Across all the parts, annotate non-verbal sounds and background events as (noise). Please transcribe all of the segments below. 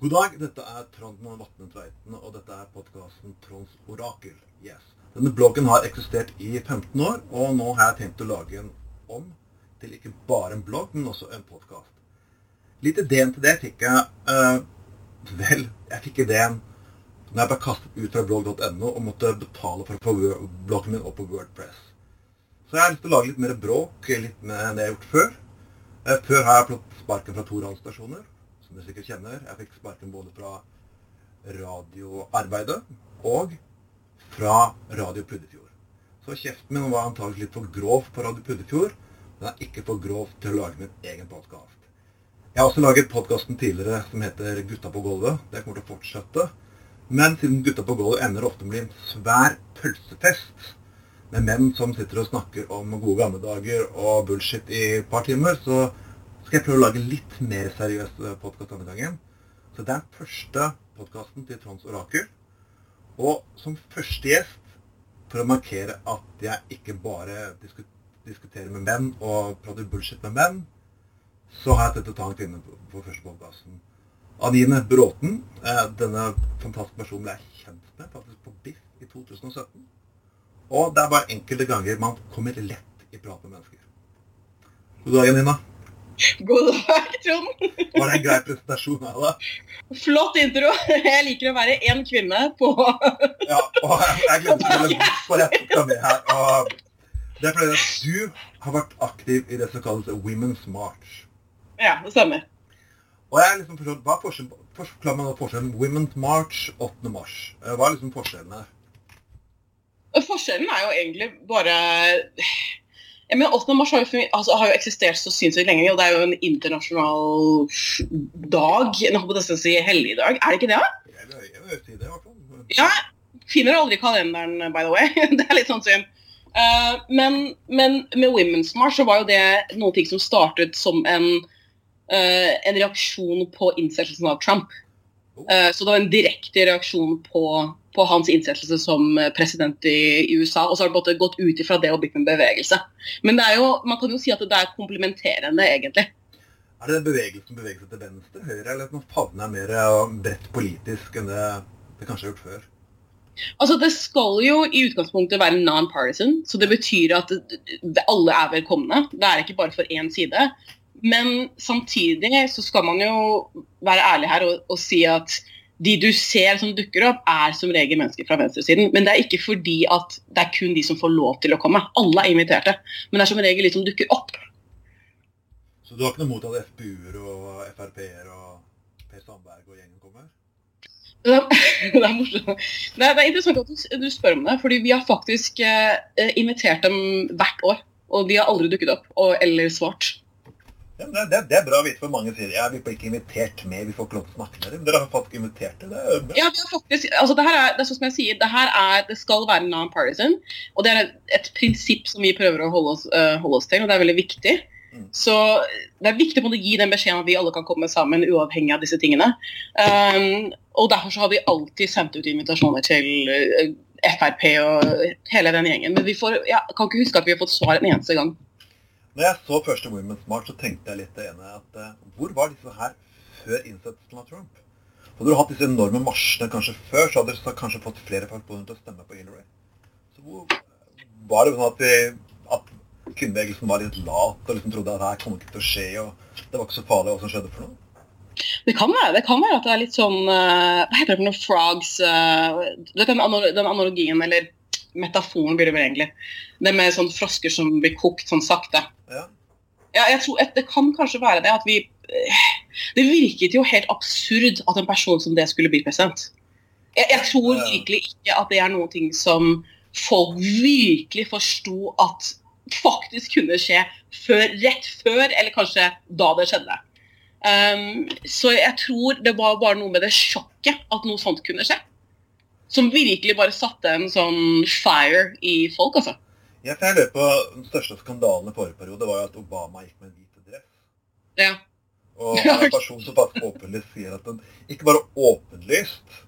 God dag, dette er Trond Vatne Tveiten, og dette er podkasten Tronds orakel. Yes. Denne bloggen har eksistert i 15 år, og nå har jeg tenkt å lage en om til ikke bare en blogg, men også en podkast. Litt ideen til det fikk jeg eh, Vel, jeg fikk ideen når jeg ble kastet ut fra blogg.no og måtte betale for å få bloggen min opp på Wordpress. Så jeg har lyst til å lage litt mer bråk, litt mer enn det jeg har gjort før. Eh, før har jeg fått sparken fra to radiostasjoner som du sikkert kjenner. Jeg fikk sparken både fra radioarbeidet og fra Radio Puddefjord. Så kjeften min var antagelig litt for grov på Radio Puddefjord. Den er ikke for grov til å lage min egen podkast. Jeg har også laget podkasten tidligere som heter Gutta på gulvet. Det kommer til å fortsette. Men siden Gutta på gulvet ender ofte med en svær pølsefest med menn som sitter og snakker om gode gamle dager og bullshit i et par timer, så skal jeg prøve å lage en litt mer seriøs eh, podkast denne gangen. Så det er første podkasten til Trons Orakel. Og som første gjest, for å markere at jeg ikke bare diskuterer med menn og prater bullshit med menn, så har jeg tenkt å ta en kvinne på første podkasten. Anine Bråten. Eh, denne fantastiske personen ble jeg kjent med faktisk på BIFF i 2017. Og det er bare enkelte ganger man kommer lett i prat med mennesker. God dag, Nina. (laughs) God dag, Trond. Var det en grei presentasjon av deg? Flott intro. (laughs) Jeg liker å være én kvinne på (laughs) Ja, og jeg glemte å melde for jeg tok med her. Og det er fordi at du har vært aktiv i det som kalles Women's March. Ja, det stemmer. Og jeg liksom forstått, Hva er forskjellen, forklar meg forskjellen Women's March 8. mars? Hva er liksom forskjellen her? Forskjellen er jo egentlig bare ja, men 8. mars har jo, altså, har jo, eksistert så sinnssykt lenge, og det er jo en internasjonal dag. En si helligdag. Er det ikke det? da? jeg. Ja. Finner det aldri i kalenderen, by the way. (laughs) det er litt sånn synd. Uh, men, men, med Women's March så var jo det noe som startet som en, uh, en reaksjon på innsettelsen av Trump. Uh, så det var en direkte reaksjon på på hans innsettelse som eh, president i, USA. Og så har det måte gått ut ifra det og blitt en bevegelse. Men det er jo, man kan jo si at det er komplementerende, egentlig. Er det den bevegelsen beveger seg til venstre, høyre, eller at favnen er mer bredt politisk enn det det kanskje har gjort før? Altså, Det skal jo i utgangspunktet være non-partisan, så det betyr at alle er velkomne. Det er ikke bare for én side. Men samtidig så skal man jo være ærlig her og, og si at de du ser som dukker opp, er som regel mennesker fra venstresiden. Men det er ikke fordi at det er kun de som får lov til å komme. Alle er inviterte. Men det er som regel de som dukker opp. Så du har ikke noe mot at FPU-er og Frp-er og Per Sandberg og gjengen kommer? Det er, (laughs) morsomt. Det er, interessant at du, du, spør om det, fordi vi har faktisk eh, invitert dem hvert år. Og de har aldri dukket opp og, eller svart. Ja, det, det, det, er bra å vite for mange sier ja, vi blir ikke invitert med, vi får ikke lov til å snakke med dem. Dere har faktisk invitert det. det. Er ja, vi har faktisk, altså det her er, det er sånn som jeg sier, det her er, det skal være non-partisan. Og det er et, et, prinsipp som vi prøver å holde oss, uh, holde oss til, og det er veldig viktig. Mm. Så det er viktig å gi den beskjeden at vi alle kan komme sammen uavhengig av disse tingene. Um, og derfor så har vi alltid sendt ut invitasjoner til uh, Frp og hele den gjengen. Men vi får, jeg kan ikke huske at vi har fått svar en eneste gang. Når jeg så første Women's March, så tenkte jeg litt det ene at uh, Hvor var disse her før innsettelsen av Trump? Hadde du hatt disse enorme marsjene kanskje før, så hadde dere kanskje fått flere folk til å stemme på Hillary. Så var det sånn at, vi, at kvinnebevegelsen var litt lat og liksom trodde at det her kom ikke til å skje, og det var ikke så farlig hva som skjedde for noe? Det kan være det kan være at det er litt sånn uh, Hva heter det for noe? Frogs uh, den analogien, eller metaforen blir det vel egentlig. Det med sånn frosker som blir kokt sånn sakte. Ja. ja jeg tror Det kan kanskje være det at vi Det virket jo helt absurd at en person som det skulle bli president. Jeg, jeg tror virkelig ikke at det er noe ting som folk virkelig forsto at faktisk kunne skje før, rett før, eller kanskje da det skjedde. Um, så jeg tror det var bare noe med det sjokket at noe sånt kunne skje. Som virkelig bare satte en sånn fire i folk, altså. Jeg lurer på Den største skandalen i forrige periode var jo at Obama gikk med en hvit dress. Ja. Og (laughs) han er en person som faktisk åpenlyst sier at han Ikke bare åpenlyst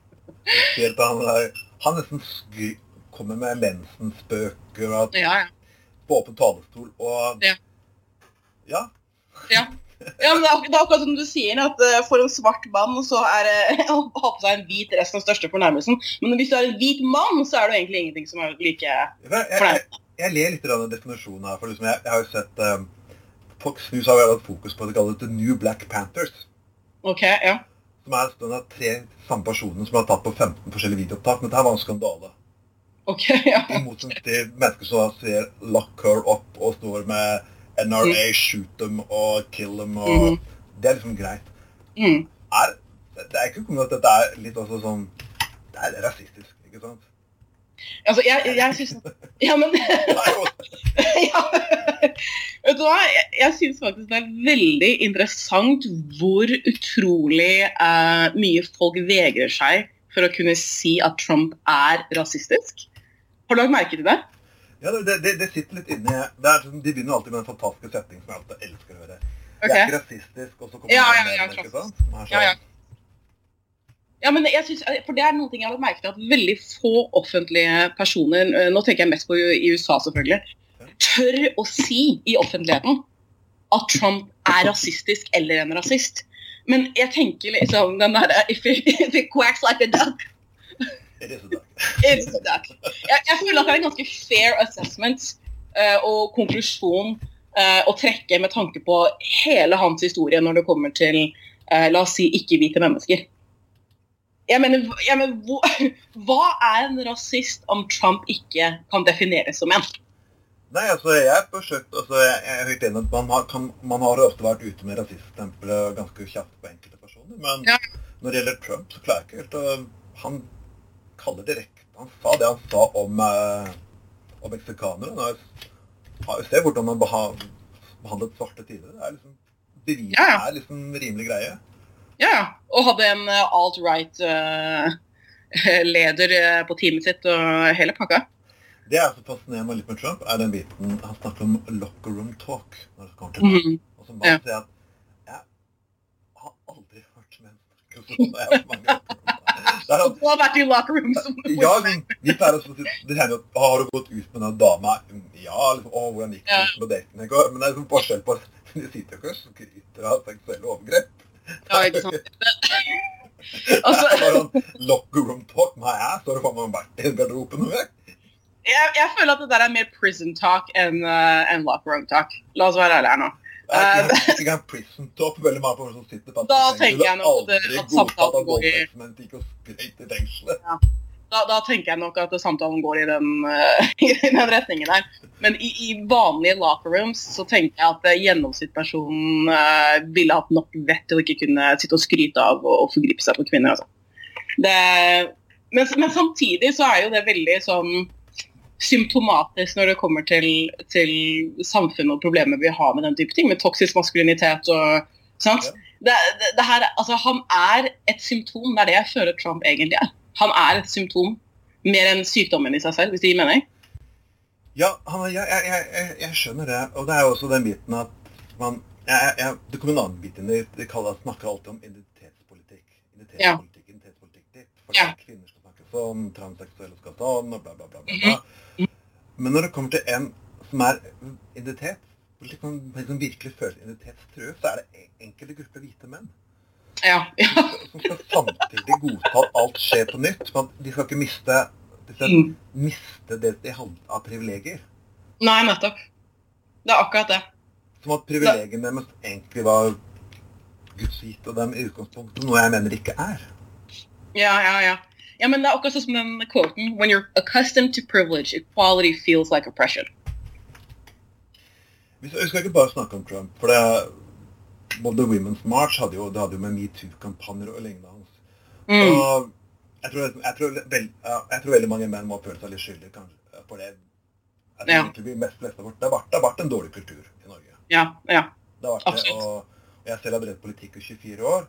sier at han, han nesten skry, kommer med mensensspøker og ja, ja. på åpen talerstol og Ja. Ja. ja. Ja, men det er, det er akkurat som du sier, at eh, for en svart mann så er det (laughs) å ha på seg en hvit dress den største fornærmelsen. Men hvis du er en hvit mann, så er det egentlig ingenting som er like Jeg, jeg, jeg, ler litt av definisjonen her. for liksom jeg, jeg har jo sett um, Fox News har hatt fokus på det kalles The New Black Panthers. OK, ja. Som er den av tre samme personene som har tatt på 15 forskjellige videoopptak. Men dette var en skandale. OK, (laughs) ja. I motsetning til mennesker som ser 'lock her up' og står med NRA, shoot them og kill them. og mm. Det er liksom greit. Mm. Er, det er ikke kommet at dette er litt også sånn Det er rasistisk, ikke sant? Altså, jeg, jeg syns (laughs) Ja, men (laughs) ja. Vet du hva? Jeg, jeg syns faktisk det er veldig interessant hvor utrolig uh, mye folk vegrer seg for å kunne si at Trump er rasistisk. Har du lagt merke til det? Ja, det, det, det sitter litt inni det er, sånn- De begynner alltid med en fantastisk setningen som jeg alltid elsker å høre. Det Jeg er ikke rasistisk, og så kommer Ja, det ja, ja? Er sånn, Ja, ja. Ja, men jeg synes, for Det er noe jeg har lagt merke til at veldig få offentlige personer, eh, nå tenker jeg mest på i i USA selvfølgelig, tør å si i offentligheten at Trump er rasistisk eller en rasist. Men jeg tenker liksom den der If it, if it quacks like a duck, It is a duck. It's a duck. Jeg, jeg føler at det er en ganske fair assessment uh, og konklusjon uh, å trekke med tanke på hele hans historie når det kommer til uh, la oss si ikke-hvite mennesker. Jeg mener, jeg mener hva, (laughs) hva er en rasist om Trump ikke kan defineres som en? Nei, altså, jeg forsøkt, altså, jeg jeg er helt enig at man har, kan, man har ofte vært ute med rasiststempelet ganske kjapt på enkelte personer, men Ja. når det gjelder Trump, så klarer jeg ikke helt å Han kaller direkte Han sa det han sa om, eh, om meksikanere. Nå har jo Se hvordan man beha, behandlet svarte tidligere. Det er liksom bevis Ja, ja. er liksom rimelig greie. Ja, ja. Og hadde en eh, alt-right-leder (laughs) eh, på teamet sitt og hele pakka. Det er så fascinerende litt med Trump, er den biten Han snakker om locker room talk. når det kommer til mm -hmm. Og som bare Ja. sier at jeg har aldri hørt menn snakke sånn. Jeg har mange. Og du har vært i locker room som ja, vi pleier å si Det jo at Har du gått ut med den dama? Ja, liksom, å, hvordan gikk det med daten? Men det er liksom forskjell på (laughs) De sitter jo ikke og skryter av seksuelle overgrep. Ja, ikke sant. (laughs) (laughs) Altså, locker room talk my ass, har du faen meg vært i garderoben noen gang. jeg, jeg føler at det der er mer prison talk enn uh, en locker room talk. La oss være ærlige her nå. Det er ikke, ikke prison talk veldig mange folk som sitter på Da jeg nok aldri at godtatt i- voldtektsmenn fengselet. Da, da tenker jeg nok at samtalen går i den, uh, (laughs) i den retningen der. Men i, i vanlige locker rooms så tenker jeg at uh, gjennomsnittspersonen uh, ville hatt nok vett til å ikke kunne sitte og skryte av og, og forgripe seg på kvinner. Altså. Det, men, men samtidig så er jo det veldig sånn symptomatisk når det kommer til, til samfunnet og problemer vi har med den type ting, med toksisk maskulinitet og sant? Ja. Det, det, det her, altså, han er et symptom, det er det jeg føler Trump egentlig er. Han er et symptom mer enn sykdommen i seg selv, hvis det gir mening. Ja, han, jeg, jeg, jeg, jeg- skjønner det. Og det er jo også den biten at man jeg, Det kommer en annen bit inn. De, kaller, snakker alltid om identitetspolitikk. Identitetspolitikk, identitetspolitikk Det For Ja. kvinner skal snakke sånn, transseksuelle skal sånn, og bla, bla, bla. bla, bla. Men når det kommer til en som er identitet, liksom, liksom virkelig føler identitetstruet, så er det enkelte grupper hvite menn Ja, ja. (laughs) som skal samtidig godta at alt skjer på nytt. Men de skal ikke miste, de skal Mm. miste det de har av privilegier. Nei, nettopp. Det er akkurat det. Som at privilegiene deres egentlig var Guds gitt og dem i utgangspunktet, noe jeg mener ikke er. Ja, ja, ja. Ja, men det er akkurat sånn som den quoten When you're accustomed to privilege, equality feels like oppression. Vi skal, ikke bare snakke om Trump, for det både Women's March hadde jo, det hadde jo med metoo-kampanjer og lignende hans. Mm. Og jeg tror, jeg, tror, vel, jeg tror veldig mange menn må føle seg litt skyldige kanskje, for det. Jeg tror Ja. egentlig mest fleste har det, har vært, det har vært en dårlig kultur i Norge. Ja, ja. Det har vært det, Absolutt. og, og jeg selv har drevet politikk i 24 år.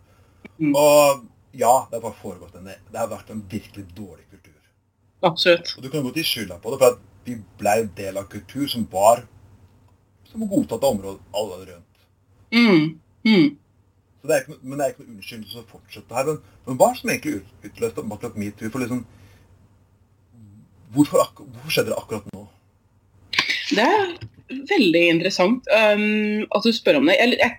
Mm. Og ja, det har bare foregått en, det har vært en virkelig dårlig kultur. Absolutt. Og du kan godt gi skylda på det, for at vi ble del av kultur som var som godtatt av området alle rundt. Mm. Mm. Så det er ikke, men det er ikke noe unnskyldning for å fortsette her. Men, men hva det som egentlig utløste akkurat metoo? For liksom, hvorfor, hvorfor skjedde det akkurat nå? Det er veldig interessant um, at du spør om det. Jeg jeg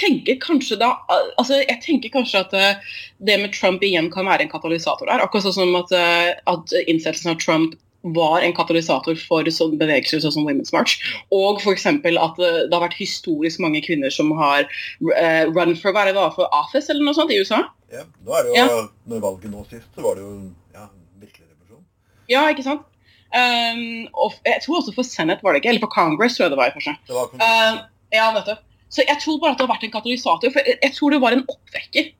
tenker kanskje da altså jeg tenker kanskje at uh, det med Trump igjen kan være en katalysator der. Akkurat sånn som at, uh, at innsettelsen av Trump var en katalysator for sånne bevegelser sånn som Women's March. Og f.eks. at uh, det har vært historisk mange kvinner som har run for er det var for office eller noe sånt i USA. Ja, nå er det jo, ja. Når valget nå sist, så var det jo ja, virkelig revolusjon. Ja, ikke sant. Um, og jeg tror også for Senate var det ikke, eller for Congress tror jeg det var. kanskje. Det var uh, ja, nettopp. Så jeg tror bare at det har vært en katalysator. For jeg, tror det var en oppvekker.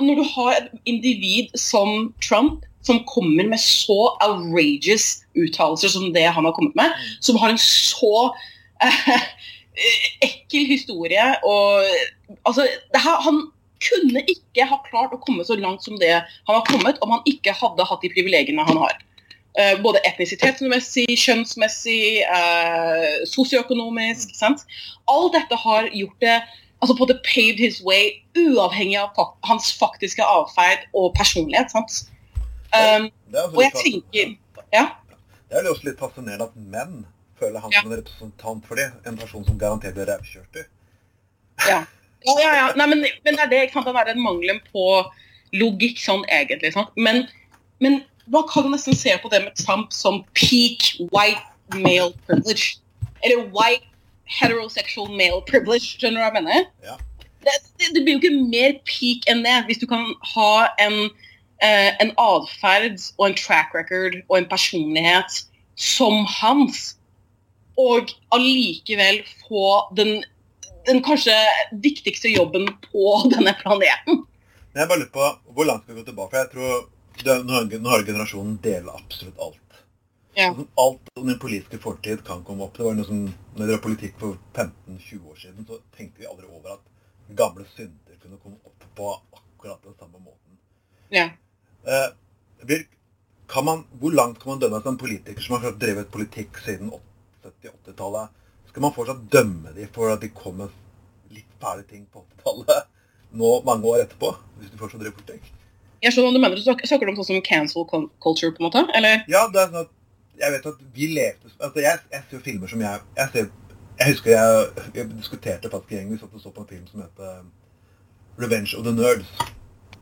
Når du har et individ som Trump, som kommer med så outrageous uttalelser som det han har kommet med, mm. som har en så eh, ekkel historie og Altså, her, han kunne ikke ha klart å komme så langt som det han har kommet, om han ikke hadde hatt de privilegiene han har. Uh, både etnisitetsmessig, kjønnsmessig, eh, sosioøkonomisk. Mm. Sant? Alt dette har gjort det altså på det paved his way, uavhengig av hans faktiske avferd og personlighet. sant? Um, og jeg tenker ja. Det er jo også litt fascinerende at menn føler han ja. som en representant for dem. En person som garantert blir rævkjørt. Ja. (laughs) ja, ja, ja. Nei, men, men, det er det, ikke sant? den mangelen på logikk sånn egentlig. sant? Men, men man kan nesten se på det med Trump som peak white male privilege. Eller white heterosexual male privilege, skjønner du hva jeg mener? Ja. Det, det, det, blir jo ikke mer peak enn det hvis du kan ha en, eh, en atferd og en track record og en personlighet som hans, og allikevel få den, den kanskje viktigste jobben på denne planeten. Jeg bare lurer på hvor langt skal vi gå tilbake. Jeg tror nå har generasjonen dele absolutt alt. Ja. Sånn, alt om din politiske fortid kan komme opp. Det var noe som, når det var politikk for 15-20 år siden, så tenkte vi aldri over at gamle synder kunne komme opp på akkurat den samme måten. Ja. Eh, kan man, hvor langt kan man dømme som politiker som har drevet politikk siden 70-80-tallet? Skal man fortsatt dømme dem for at de kom med litt fæle ting på 80-tallet nå mange år etterpå? Hvis du fortsatt driver politikk? Jeg skjønner hva du mener. Du snakker om sånn som cancel culture, på en måte? eller? Ja, det er sånn at jeg vet at vi levde altså jeg, jeg ser filmer som jeg Jeg, ser, jeg husker jeg, jeg diskuterte faktisk gjengen, vi satt og så på en film som heter um, 'Revenge of the Nerds'.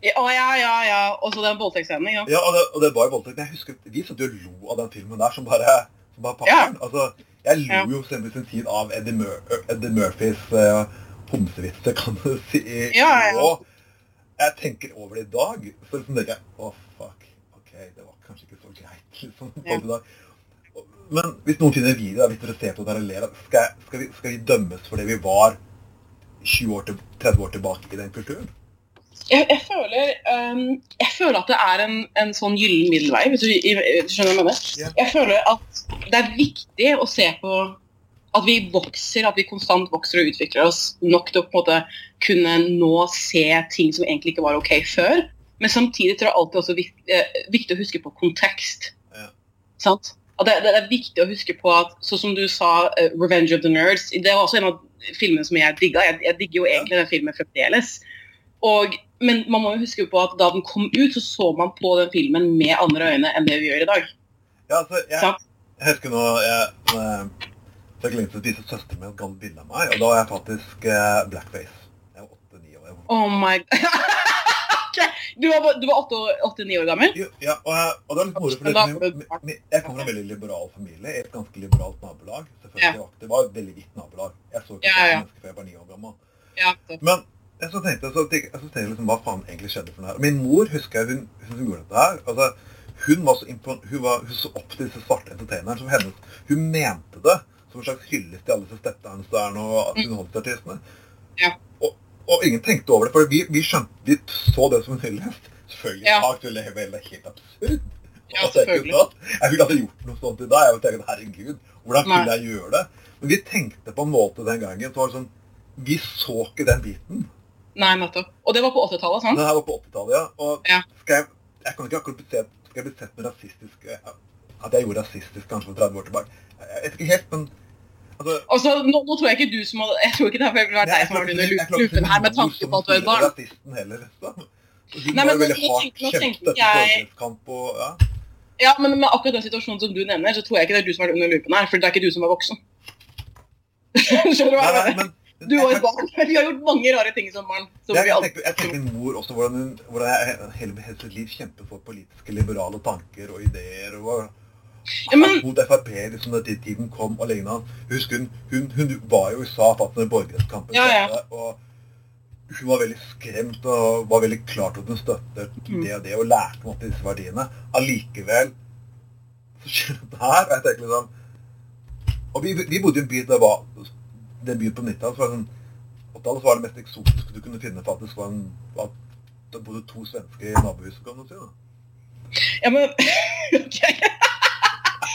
Å ja, ja, ja. Og så den voldtektsscenen. Ja, ja og, det, og det var voldtekt. Jeg husker Vi satt jo og lo av den filmen der som bare, som bare pakkeren. Ja. Altså, jeg lo ja. jo i sin tid av Eddie, Mur Eddie Murphys uh, homsevitser, kan du si. Ja, ja. Og, jeg tenker over det i dag, så liksom tenker jeg Å, oh, fuck. Ok, det var kanskje ikke så greit. liksom. Ja. Men hvis noen finner video hvis dere ser på det og ler, skal, skal, vi, skal vi dømmes for det vi var 20 år til, 30 år tilbake i den kulturen? Jeg, jeg, føler, um, jeg, føler, at det er en, en sånn gyllen middelvei, hvis du, du skjønner hva jeg mener. Yeah. Jeg føler at det er viktig å se på at vi vokser, at vi konstant vokser og utvikler oss nok til å på en måte kunne nå se ting som egentlig ikke var OK før. Men samtidig tror jeg alltid også viktig, eh, viktig å huske på kontekst. Ja. Sant? Det, det, er viktig å huske på at, sånn som du sa, uh, 'Revenge of the Nerds' Det var også en av filmene som jeg digga. Jeg, jeg digger jo egentlig den filmen fremdeles. Og, men man må jo huske på at da den kom ut, så så man på den filmen med andre øyne enn det vi gjør i dag. Ja, altså, jeg, jeg husker nå jeg, så jeg glemte å vise søsteren min et gammelt bilde av meg, og da var jeg faktisk eh, blackface. Jeg var åtte-ni år. Oh my god. (laughs) Du var, du var åtte-ni år gammel? Jo, ja, og, jeg, og det var litt moro. For jeg, jeg kommer fra en veldig liberal familie i et ganske liberalt nabolag. selvfølgelig. Ja. Det var et veldig hvitt nabolag. Jeg så ikke ja, ja. mennesker før jeg var ni år gammel. Ja, Men jeg så tenkte, så, jeg, så tenkte liksom, hva faen egentlig skjedde for noe her. Min mor husker jeg, hun, hun gjorde dette her. altså hun, var så impon, hun, var, hun så opp til disse svarte entertainerne. som hennes, Hun mente det som en slags hyllest til alle disse steppdanserne og mm. underholdningsartistene. Ja. Og, og, ingen tenkte over det, for vi, vi, skjønte, vi så det som en hyllest. Selvfølgelig ja. aktuelle level er helt absurd. Ja, selvfølgelig. Jeg ville aldri gjort noe sånt i dag. Jeg tenkte, herregud, hvordan kunne jeg gjøre det? Men vi tenkte på en måte den gangen. Så var det sånn, Vi så ikke den biten. Nei, nettopp. Og det var på 80-tallet? sant? Det her var på 80-tallet, ja. Og ja. Skal jeg, jeg kan ikke akkurat bli sett, skal jeg bli sett med rasistisk At jeg gjorde rasistisk kanskje for 30 år tilbake. Jeg vet ikke helt, men Altså, altså nå, nå, tror jeg ikke du som hadde jeg tror ikke det har vært deg som har vært under lupen her med tanke på at du er barn. Heller, Nei, men, veldig hardt kjempet jeg... og, ja. ja, men med akkurat den situasjonen som du nevner, så tror jeg ikke det er du som har vært under lupen her, for det er ikke du som var voksen. (laughs) Skjønner du hva jeg mener? Du var et barn. (laughs) Vi har gjort mange rare ting som barn. Som Jeg, jeg, tenker, jeg tenker min mor også, hvordan hun hvordan jeg hele hele sitt liv kjempet for politiske liberale tanker og ideer. og var Ja, men- mot Frp liksom da tiden kom og lignende. Husk, hun, hun, hun var jo i USA fatt når borgerrettskampen Ja, ja. og hun var veldig skremt og var veldig klart at hun støttet Mm. det og det og lærte noe en disse verdiene. Allikevel så skjer det her. og jeg tenker liksom Og vi, vi bodde i en by der var den byen på 90-tallet så var sånn og da var det mest eksotiske du kunne finne faktisk var en, at det bodde to svensker i nabohuset, kan du si. da. Ja, men... (laughs) ok.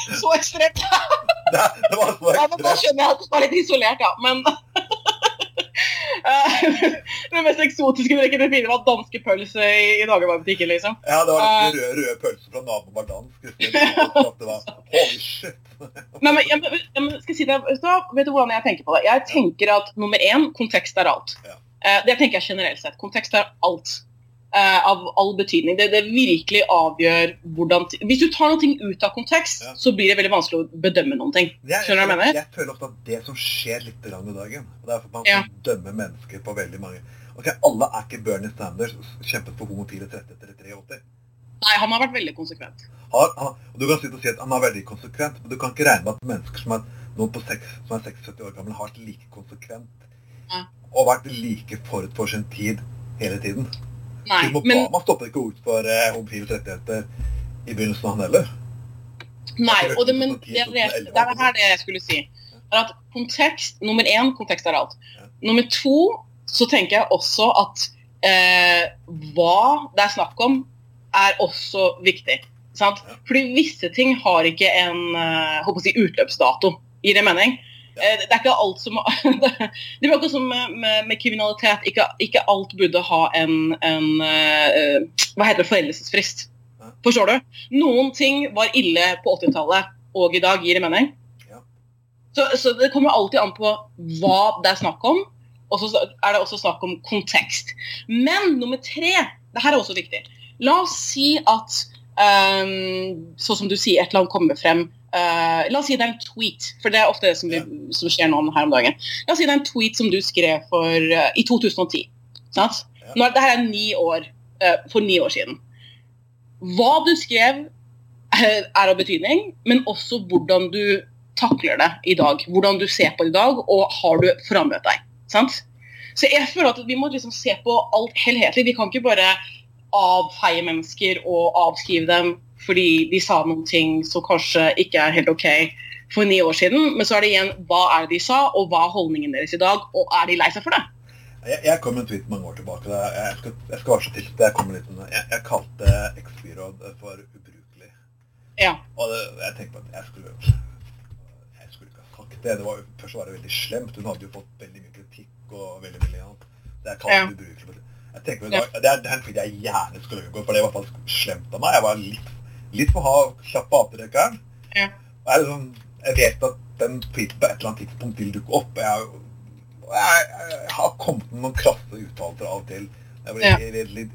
(laughs) Så ekstremt. Det, det var så Ja, men da skjønner jeg at du var litt isolert, ja. Men Eh, (laughs) det mest eksotiske dere kunne finne var danske pølser i, i dagligvarebutikken, liksom. Ja, det var Eh. litt røde, røde pølser fra naboen var dansk. Det var, (laughs) Holy shit. Nei, men, jeg, jeg, skal si det, vet, du vet du hvordan jeg tenker på det? Jeg tenker at nummer én, kontekst er alt. Ja. Eh, det tenker jeg generelt sett. Kontekst er alt. Eh, av all betydning. Det, det virkelig avgjør hvordan Hvis du tar noe ut av kontekst, Ja. så blir det veldig vanskelig å bedømme noen ting. Skjønner du hva jeg mener? Jeg føler ofte at det som skjer litt i dagen og Derfor man Ja. dømmer mennesker på veldig mange Ok, Alle er ikke Bernie Sanders kjempet for homofile rettigheter i 83. Nei, han har vært veldig konsekvent. Har, han, Du kan sitte og si at han er veldig konsekvent, men du kan ikke regne med at mennesker som er noen på 6, som er 76 år gamle, har vært like konsekvent Ja. og vært like forut for sin tid hele tiden. Nei, Obama men, stoppet ikke ut for eh, homofiles rettigheter i begynnelsen, han heller. nei og det, men det, det, det er her det jeg skulle si. Er at kontekst, Nummer én, kontekst er alt. Nummer to, så tenker jeg også at eh, hva det er snakk om, er også viktig. Sant? Fordi visse ting har ikke en eh, håper å si, utløpsdato. Gir det mening? Eh, Det er ikke alt som (laughs) Det er akkurat som med, med, med kriminalitet. Ikke, ikke alt burde ha en, en eh, Hva heter det? Foreldelsesfrist. Forstår du? Noen ting var ille på 80-tallet, og i dag gir det mening. Så, så det kommer alltid an på hva det er snakk om, og så er det også snakk om kontekst. Men nummer tre, det her er også viktig. La oss si at um, sånn som du sier, et eller annet kommer frem. Eh, la oss si det er en tweet, for det er ofte det som, Ja. som skjer nå her om dagen. La oss si det er en tweet som du skrev for, uh, i 2010. Sant? Ja. Nå, er- er ni år, uh, for ni år siden. Hva du skrev er av betydning, men også hvordan du takler det i dag. Hvordan du ser på det i dag, og har du forandret deg. Sant? Så jeg føler at vi må liksom se på alt helhetlig. Vi kan ikke bare avfeie mennesker og avskrive dem fordi de sa noen ting som kanskje ikke er helt ok for ni år siden. Men så er det igjen hva er det de sa, og hva er holdningen deres i dag, og er de lei seg for det? Jeg, jeg kom med en tweet mange år tilbake. Jeg skal, jeg skal så til. Jeg, litt, jeg, jeg kalte X-byråd for ubrukelig. Ja. Og det, jeg tenkte at jeg skulle jeg skulle ikke ha sagt det. det var, først var det veldig slemt. Hun hadde jo fått veldig mye kritikk og veldig mye annet. Det jeg kalte Ja. ubrukelig. Jeg tenker, det, det, er, det er en tweet jeg gjerne skulle unngå, for det var fall slemt av meg. Jeg var litt, litt for ha kjapp på avtrekkeren. Ja. Jeg, liksom, jeg vet at den tweeten på et eller annet tidspunkt vil dukke opp. Jeg, jeg, jeg har kommet med noen krasse uttalelser av og til. Jeg ble Ja. litt, litt,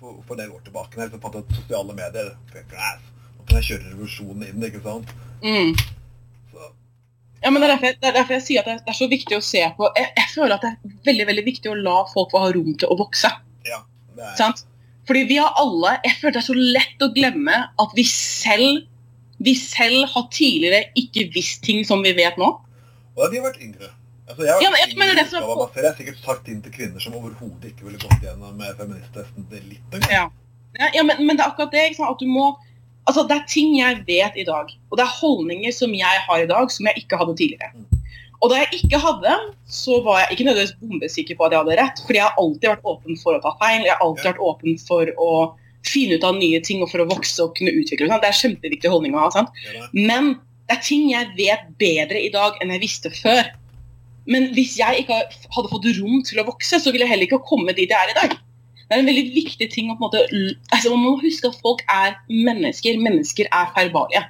for, for del år tilbake. Når jeg fant at sosiale medier Nå kan jeg kjøre revolusjonen inn, ikke sant? Mm. Ja, men det er, derfor, det er derfor jeg sier at det er så viktig å se på jeg, jeg føler at det er veldig veldig viktig å la folk få ha rom til å vokse. ja. Det er, Sant? Fordi vi har alle Jeg føler det er så lett å glemme at vi selv vi selv har tidligere ikke visst ting som vi vet nå. og da har vi vært yngre. Altså, jeg har Ja, men jeg utgave av meg selv. Jeg har sikkert sagt inn til kvinner som overhodet ikke ville gått gjennom eh, feministtesten litt engang. Ja, ja, men, men det er akkurat det. At du må Altså, Det er ting jeg vet i dag, og det er holdninger som jeg har i dag som jeg ikke hadde tidligere. Og da jeg ikke hadde, så var jeg ikke nødvendigvis bombesikker på at jeg hadde rett, fordi jeg har alltid vært åpen for å ta feil. Jeg har alltid vært åpen for å finne ut av nye ting og for å vokse og kunne utvikle meg. Det er en kjempeviktig holdning å ha. sant? Men det er ting jeg vet bedre i dag enn jeg visste før. Men hvis jeg ikke hadde fått rom til å vokse, så ville jeg heller ikke komme dit jeg er i dag. Det er en veldig viktig ting å på en måte altså Man må huske at folk er mennesker. Mennesker er feilbarlige.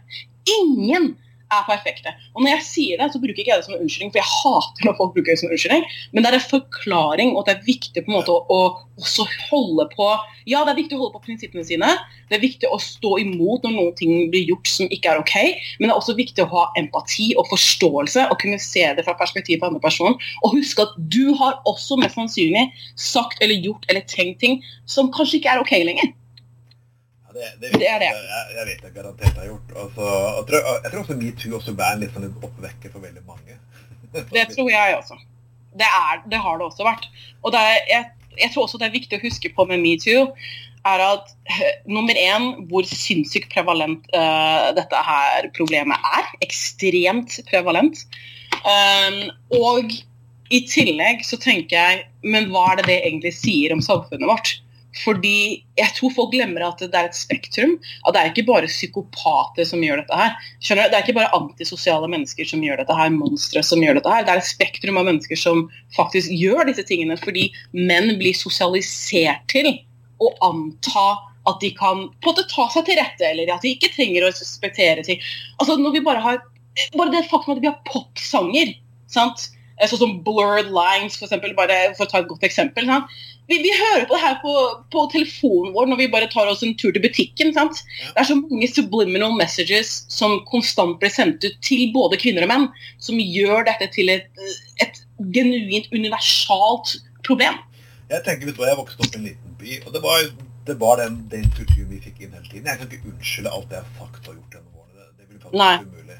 Ingen er perfekte. Og når jeg sier det, så bruker ikke jeg det som en unnskyldning, for jeg hater når folk bruker det som en unnskyldning, men det er en forklaring, og det er viktig på en måte å, å også holde på Ja, det er viktig å holde på prinsippene sine. Det er viktig å stå imot når noen ting blir gjort som ikke er OK, men det er også viktig å ha empati og forståelse og kunne se det fra perspektivet på andre personen. Og huske at du har også mest sannsynlig sagt eller gjort eller tenkt ting som kanskje ikke er OK lenger. Det, det, det, er det. Jeg, jeg vet jeg garantert har gjort. Altså, jeg, tror, jeg, tror, også metoo også ble en litt sånn oppvekker for veldig mange. (laughs) det tror jeg også. Det, er, det har det også vært. Og er, jeg, jeg, tror også det er viktig å huske på med metoo, er at nummer én hvor sinnssykt prevalent uh, dette her problemet er. Ekstremt prevalent. Um, og i tillegg så tenker jeg Men hva er det det egentlig sier om samfunnet vårt? Fordi jeg tror folk glemmer at det er et spektrum. At det er ikke bare psykopater som gjør dette her. Skjønner du? Det er ikke bare antisosiale mennesker som gjør dette her, monstre som gjør dette her. Det er et spektrum av mennesker som faktisk gjør disse tingene fordi menn blir sosialisert til å anta at de kan på en måte ta seg til rette, eller at de ikke trenger å respektere ting. Altså når vi bare har Bare det faktum at vi har popsanger, sant? sånn som Blurred Lines, for, eksempel, bare for å ta et godt eksempel. Sant? Vi, vi, hører på det her på, på, telefonen vår når vi bare tar oss en tur til butikken. sant? Det er så mange subliminal messages som konstant blir sendt ut til både kvinner og menn, som gjør dette til et, et genuint universalt problem. Jeg tenker, vet du hva, jeg vokste opp i en liten by, og det var, det var den, den kulturen vi fikk inn hele tiden. Jeg kan ikke unnskylde alt det jeg har sagt og gjort gjennom årene. Det, blir faktisk umulig.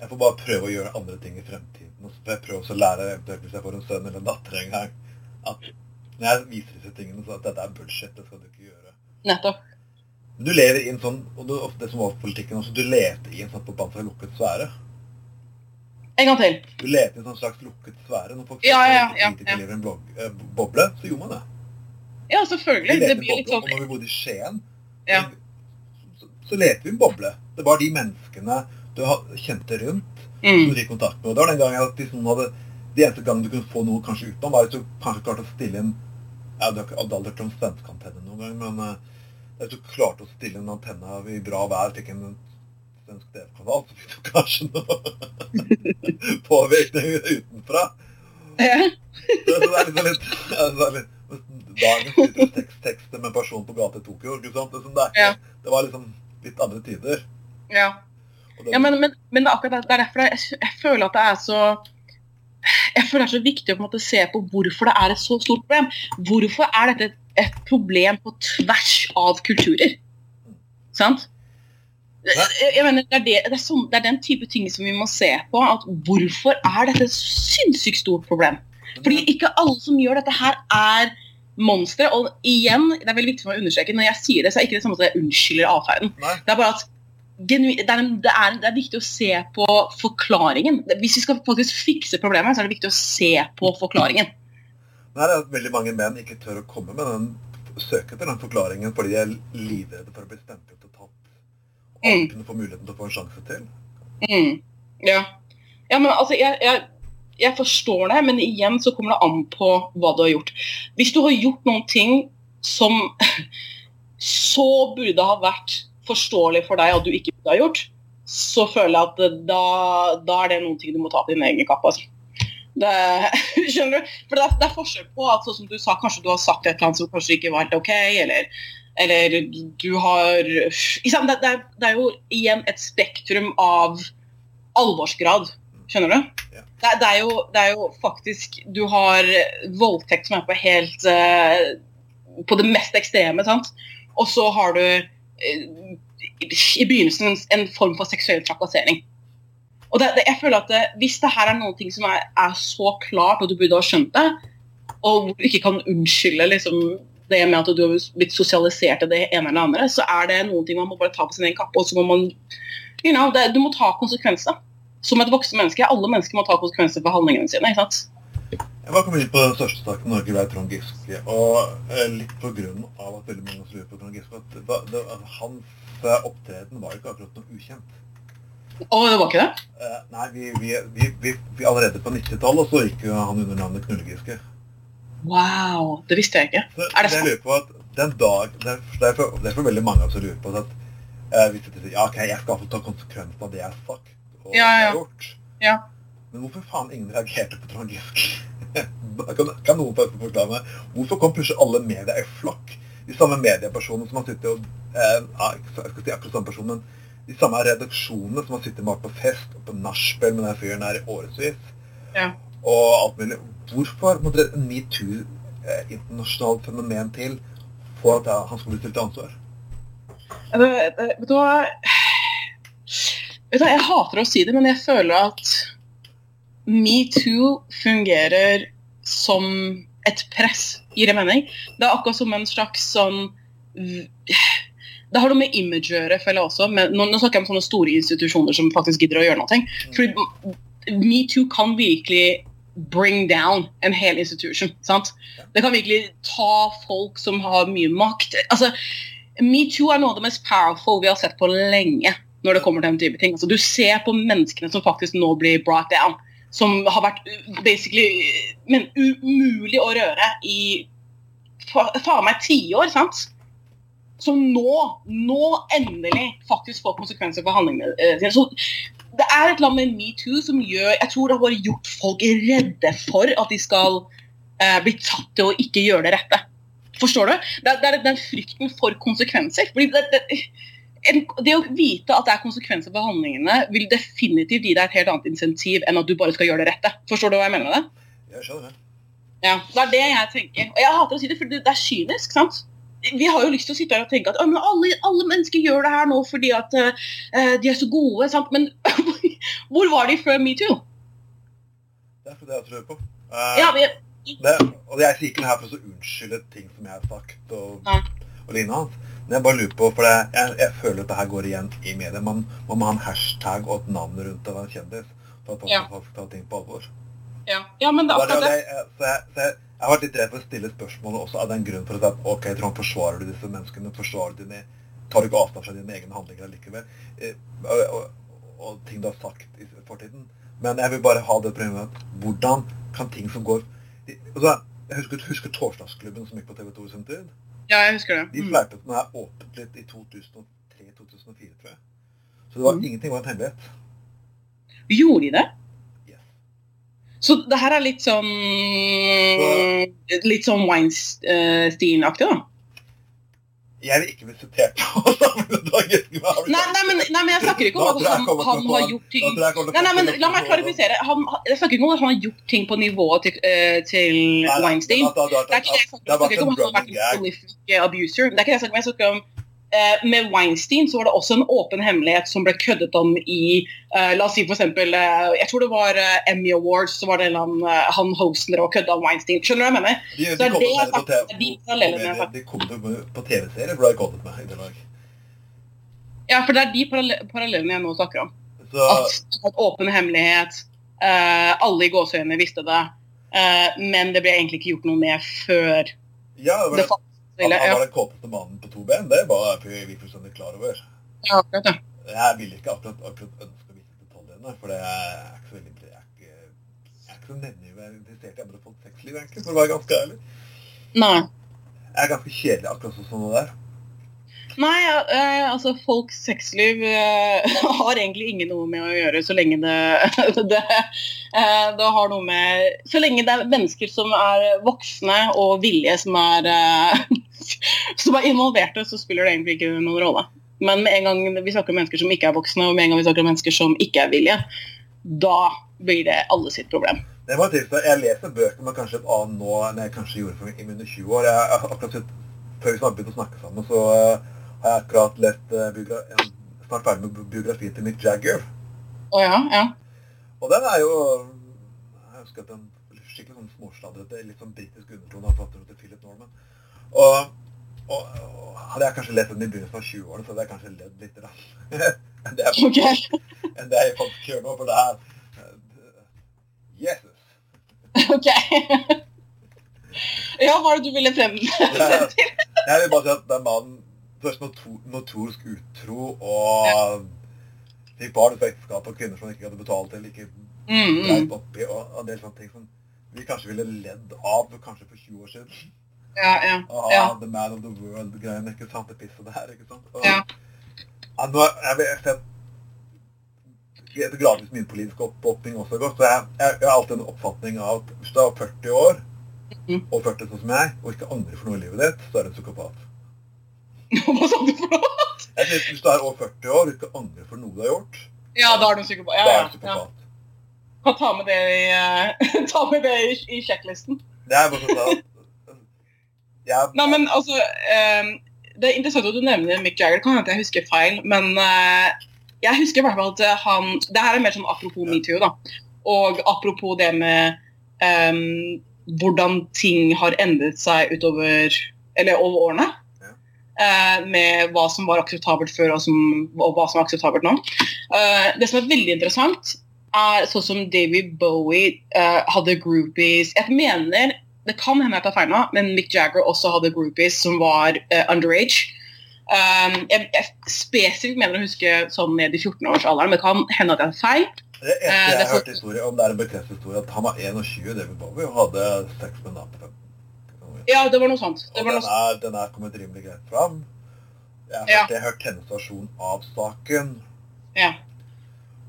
Jeg får bare prøve å gjøre andre ting i fremtiden. Og så får jeg prøve å lære eventuelt hvis jeg får en sønn eller en datter en gang, at når jeg viser disse tingene, så at dette er bullshit, det skal du ikke gjøre. Nettopp. Du lever i en sånn, og du, det som var politikken også, du leter i en sånn forbanna lukket sfære. En gang til. Du leter i en sånn slags lukket sfære. Når folk ja, ja, ja, ja. lever i en blogg, eh, boble, så gjorde man det. Ja, selvfølgelig. Det blir litt sånn... Og når vi bodde i Skien, ja. så, så leter vi i en boble. Det var de menneskene du kjente rundt, mm. som du gikk kontakt med. Og det var den gangen at noen hadde de eneste gangen du kunne få noe kanskje utenom, var hvis du kanskje klarte å stille inn jeg hadde aldri hørt om svensk antenne noen gang, men hvis du klarte å stille en antenne i bra vær, fikk en svensk TV-kanal, så fikk du kanskje noe (laughs) påvirkning utenfra. Ja. det er liksom litt, det er litt Dagens tekst, med en person på gata i Tokyo. Det, det, ja. det, var liksom litt andre tider. Ja. ja men, men, men, det er akkurat det er derfor jeg, jeg føler at det er så jeg føler det er så viktig å på måte se på hvorfor det er et så stort problem. Hvorfor er dette et problem på tvers av kulturer? Sant? Jeg mener, det er, det, det, er sånn, det, er den type ting som vi må se på. at Hvorfor er dette et sinnssykt stort problem? Fordi ikke alle som gjør dette her, er monstre. Og igjen, det er veldig viktig for meg å understreke, når jeg sier det, så er det ikke det samme som jeg unnskylder atferden. Det er bare at det er, det, er, det er, viktig å se på forklaringen. Hvis vi skal faktisk fikse problemet, så er det viktig å se på forklaringen. Det er at veldig mange menn ikke tør å komme med den søke etter den forklaringen fordi de er livredde for å bli stemplet og tatt. Og mm. kunne få muligheten til å få en sjanse til. Mm. Ja. ja. men altså, jeg, jeg, jeg, forstår det, men igjen så kommer det an på hva du har gjort. Hvis du har gjort noen ting som (laughs) så burde ha vært forståelig for deg at du ikke burde ha gjort, så føler jeg at da, da er det noen ting du må ta på din egen kappe. Altså. Det, (laughs) skjønner du? For det er, det er, forskjell på at sånn som du sa, kanskje du har sagt et eller annet som kanskje ikke var helt OK, eller, eller du har det, det, er, jo igjen et spektrum av alvorsgrad, skjønner du? Ja. Det, er jo, det er jo faktisk Du har voldtekt som er på helt uh, På det mest ekstreme, sant? Og så har du i begynnelsen en form for seksuell trakassering. Og det, det, jeg føler at det, Hvis det her er noe som er, er, så klart, og du burde ha skjønt det, og du ikke kan unnskylde liksom, det med at du har blitt sosialisert til det ene eller andre, så er det noen ting man må bare ta på sin egen kappe. og så må man, you know, det, Du må ta konsekvenser. Som et voksen menneske. Alle mennesker må ta konsekvenser for handlingene sine. ikke sant? Jeg var kommet inn på den største saken Norge ble Trond Giske. Og eh, litt på grunn av at veldig mange lurer på Trond Giske, at det, det, hans opptreden var ikke akkurat noe ukjent. Å, det var ikke det? Eh, nei, vi, vi, vi, vi allerede på 90-tallet så gikk jo han under navnet Knullegiske. Wow, det visste jeg ikke. Så, er det sant? Jeg lurer på at den dag, det er, for, det er for veldig mange som lurer på at eh, hvis du sier ja, ok, jeg skal få ta konsekvensen av det jeg har sagt og Ja, ja, ja. gjort. Ja. Men hvorfor faen ingen reagerte på Trond Giske? (laughs) kan, kan noen faktisk forklare meg hvorfor kom plutselig alle media i flokk? De samme mediepersonene som har sittet og eh, Jeg skal si akkurat samme person, men de samme redaksjonene som har sittet med på fest og på nachspiel med den fyren her i årevis Ja. og alt mulig. Hvorfor må dere en metoo, eh, internasjonalt fenomen til, for at han skal bli stilt til ansvar? Det- Vet du hva Vet du Jeg hater å si det, men jeg føler at metoo fungerer som et press, gir det mening? Det er akkurat som en slags sånn Det har noe med image å gjøre, føler jeg også. Men nå, nå snakker jeg om sånne store institusjoner som faktisk gidder å gjøre noe. Fordi metoo kan virkelig bring down en hel institution. sant? Det kan virkelig ta folk som har mye makt. Altså, Metoo er noe av det mest powerful vi har sett på lenge når det kommer til den type ting. Altså, du ser på menneskene som faktisk nå blir brought down. Som har vært basically men umulig å røre i faen meg tiår, sant? Som nå, nå endelig faktisk får konsekvenser for handlingene eh, sine. Så det er et annet med metoo som gjør Jeg tror det har bare gjort folk redde for at de skal eh, bli tatt til å ikke gjøre det rette. Forstår du? Det det er den frykten for konsekvenser. Fordi det, det, en, det å vite at det er konsekvenser for handlingene, vil definitivt gi deg et helt annet insentiv enn at du bare skal gjøre det rette. Forstår du hva jeg mener med det? Jeg skjønner det. Ja, Det er det jeg tenker. Og jeg hater å si det, for det er kynisk. sant? Vi har jo lyst til å sitte her og tenke at men alle, alle mennesker gjør det her nå fordi at uh, de er så gode. sant? Men (laughs) hvor var de før metoo? Det er for det jeg tror på. Uh, Ja, vi, det, og jeg sier ikke det her for å unnskylde ting som jeg har sagt og, Nei. og lignende jeg bare lurer på, for jeg, jeg, jeg føler at det her går igjen i media. Man, man må ha en hashtag og et navn rundt være en kjendis for at folk Ja. faktisk tar ting på alvor. ja. ja, men det er akkurat det. det, jeg- så jeg, så jeg, jeg har vært litt redd for å stille spørsmålet også av den grunn for å si at ok, Trond, forsvarer du disse menneskene? Forsvarer du dine, tar du ikke avstand fra dine egne handlinger likevel? Eh, og, og, og ting du har sagt i fortiden. Men jeg vil bare ha det problemet at hvordan kan ting som går altså, Jeg husker, husker Torsdagsklubben som gikk på TV 2 i sin tid. Ja, jeg husker det. De Mm. fleipet den her åpent litt i 2003-2004, tror jeg. Så det var Mm. ingenting var en hemmelighet. Gjorde de det? Yes. Så det her er litt sånn Litt sånn Weinstein-aktig, da? Jeg vil ikke bli sitert på (laughs) sammen Dag Nei, nei, men, nei, men jeg snakker ikke om at han, han har gjort ting Nei, nei, men La meg klarifisere. Han, jeg snakker ikke om at han har gjort ting på nivået til, uh, til Weinstein. det er ikke det jeg snakker om. Jeg snakker ikke om at han har vært en prolific abuser. Det er ikke det jeg snakker om. Jeg snakker om Med Weinstein så var det også en åpen hemmelighet som ble køddet om i uh, La oss si for eksempel eh, Jeg tror det var uh, Emmy Awards, så var det en annen, uh, han hosten og kødda om Weinstein. Skjønner du hva jeg mener? De, Så de er kom det jeg på TV de parallellene jeg på- snakker De kom ut på TV-serier, har jeg kommet med i dag. Ja, for det er de parallellene jeg nå snakker om. Så At at åpen hemmelighet, uh, alle i gåseøynene visste det, eh, men det ble egentlig ikke gjort noe med før ja, det var, det han, han var den kåteste mannen på to ben. Det var vi fullstendig klar over. ja, akkurat det. Jeg vil ikke akkurat, akkurat ønske å vite detaljene, for det er ikke så veldig jeg er ikke, jeg er ikke så nevneverdig interessert i andre folks sexliv, egentlig, for å være ganske ærlig. Nei. Jeg er ganske kjedelig akkurat sånn som det der. Nei, eh, altså folks sexliv eh, (laughs) har egentlig ingen noe med å gjøre så lenge det (laughs) det, eh, det har noe med Så lenge det er mennesker som er voksne og villige som er (laughs) som er involverte, så spiller det egentlig ikke noen rolle. Men med en gang vi snakker om mennesker som ikke er voksne, og med en gang vi snakker om mennesker som ikke er villige, da blir det alle sitt problem. Det var tilfellet. Jeg leser bøker med kanskje et annet nå enn jeg kanskje gjorde for mine 20 år. Jeg, har akkurat sett, Før vi begynte å snakke sammen, så har jeg akkurat lest uh, en- snart ferdig med biografien til Mick Jagger. Å ja, ja. Og den er jo Jeg husker at den skikkelig sånn småsladrete, litt sånn britisk undertone av forfatteren til Philip Norman. Og, og, og hadde jeg kanskje lest den i begynnelsen av 20-årene, så hadde jeg kanskje ledd litt. Enn det okay. Ok. enn det jeg faktisk gjør nå, for det er eh, Jesus. ok. ja, hva er det du ville frem til? (laughs) Jeg vil bare si at den mannen først noto- notorisk utro og fikk barn ut av ekteskap og kvinner som ikke hadde betalt eller ikke Mm, mm. oppi, og en del sånne ting som vi kanskje ville ledd av kanskje for 20 år siden. Ja, ja. Ah, Ja. The man of the world-greiene, ikke sant? Det pisset der, ikke sant? Og Ja. Ja, nå, jeg, jeg, jeg, gradvis min politiske oppåpning også godt, så jeg, jeg, jeg har alltid en oppfatning av at hvis du er 40 år, Mhm. og 40 sånn som jeg, og ikke angrer for noe i livet ditt, så er du en psykopat. (laughs) Hva sa du for noe? Jeg synes, hvis du er over 40 år og ikke angrer for noe du har gjort, Ja, da er du psykopat. Ja, da er ja, ja. Kan ta med det i, eh, (laughs) ta med det i, i sjekklisten. Det er bare sånn jeg, (laughs) Nei, men altså um, Det er interessant at du nevner Mick Jagger. Det kan hende jeg husker feil, men uh, jeg husker i hvert fall at han Det her er mer sånn apropos metoo, da. Og apropos det med um, hvordan ting har endret seg utover Eller over årene. Eh, med hva som var akseptabelt før, og, som, og hva som er akseptabelt nå. Eh, det som er veldig interessant, er sånn som David Bowie eh, hadde groupies Jeg mener det kan hende jeg tar feil nå, men Mick Jagger også hadde groupies som var underage. Um, jeg, jeg spesifikt mener å huske sånn ned i 14-årsalderen, men det kan hende at jeg tar feil. Eh, jeg har hørt historie om, det er en bekreftet historie, at han var 21, David Bowie, og hadde sex med en dame på 15. Ja, det var noe sånt. Det Og den noe, er, den er kommet rimelig greit fram. Jeg har Ja. hørt, hørt hennes versjon av saken, ja.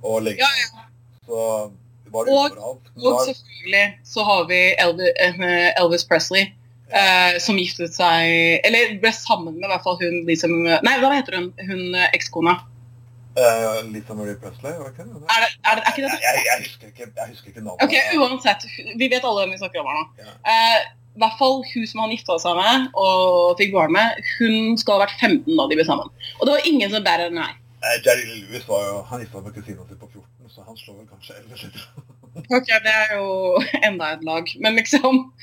og liksom, Ja, så var det Og- uforholdt. Men Og selvfølgelig så har vi Elvis, Elvis Presley, Uh, som giftet seg Eller ble sammen med i hvert fall hun liksom Nei, hva heter hun? Hun eh, ekskona. Uh, Lisa Marie Presley, var det ikke det? Er, det, er, det, er ikke det Jeg, jeg, jeg, husker ikke, jeg husker ikke navnet. Ok, uansett. Vi vet alle hvem vi snakker om her nå. Ja. Eh, I hvert fall hun som han gifta seg med og fikk barn med, hun skal ha vært 15 da de ble sammen. Og det var ingen som enn meg. Eh, Jerry Lewis var jo, han gifta med kusina si på 14, så han slår vel kanskje 11 eller Ok, Det er jo enda et lag. Men liksom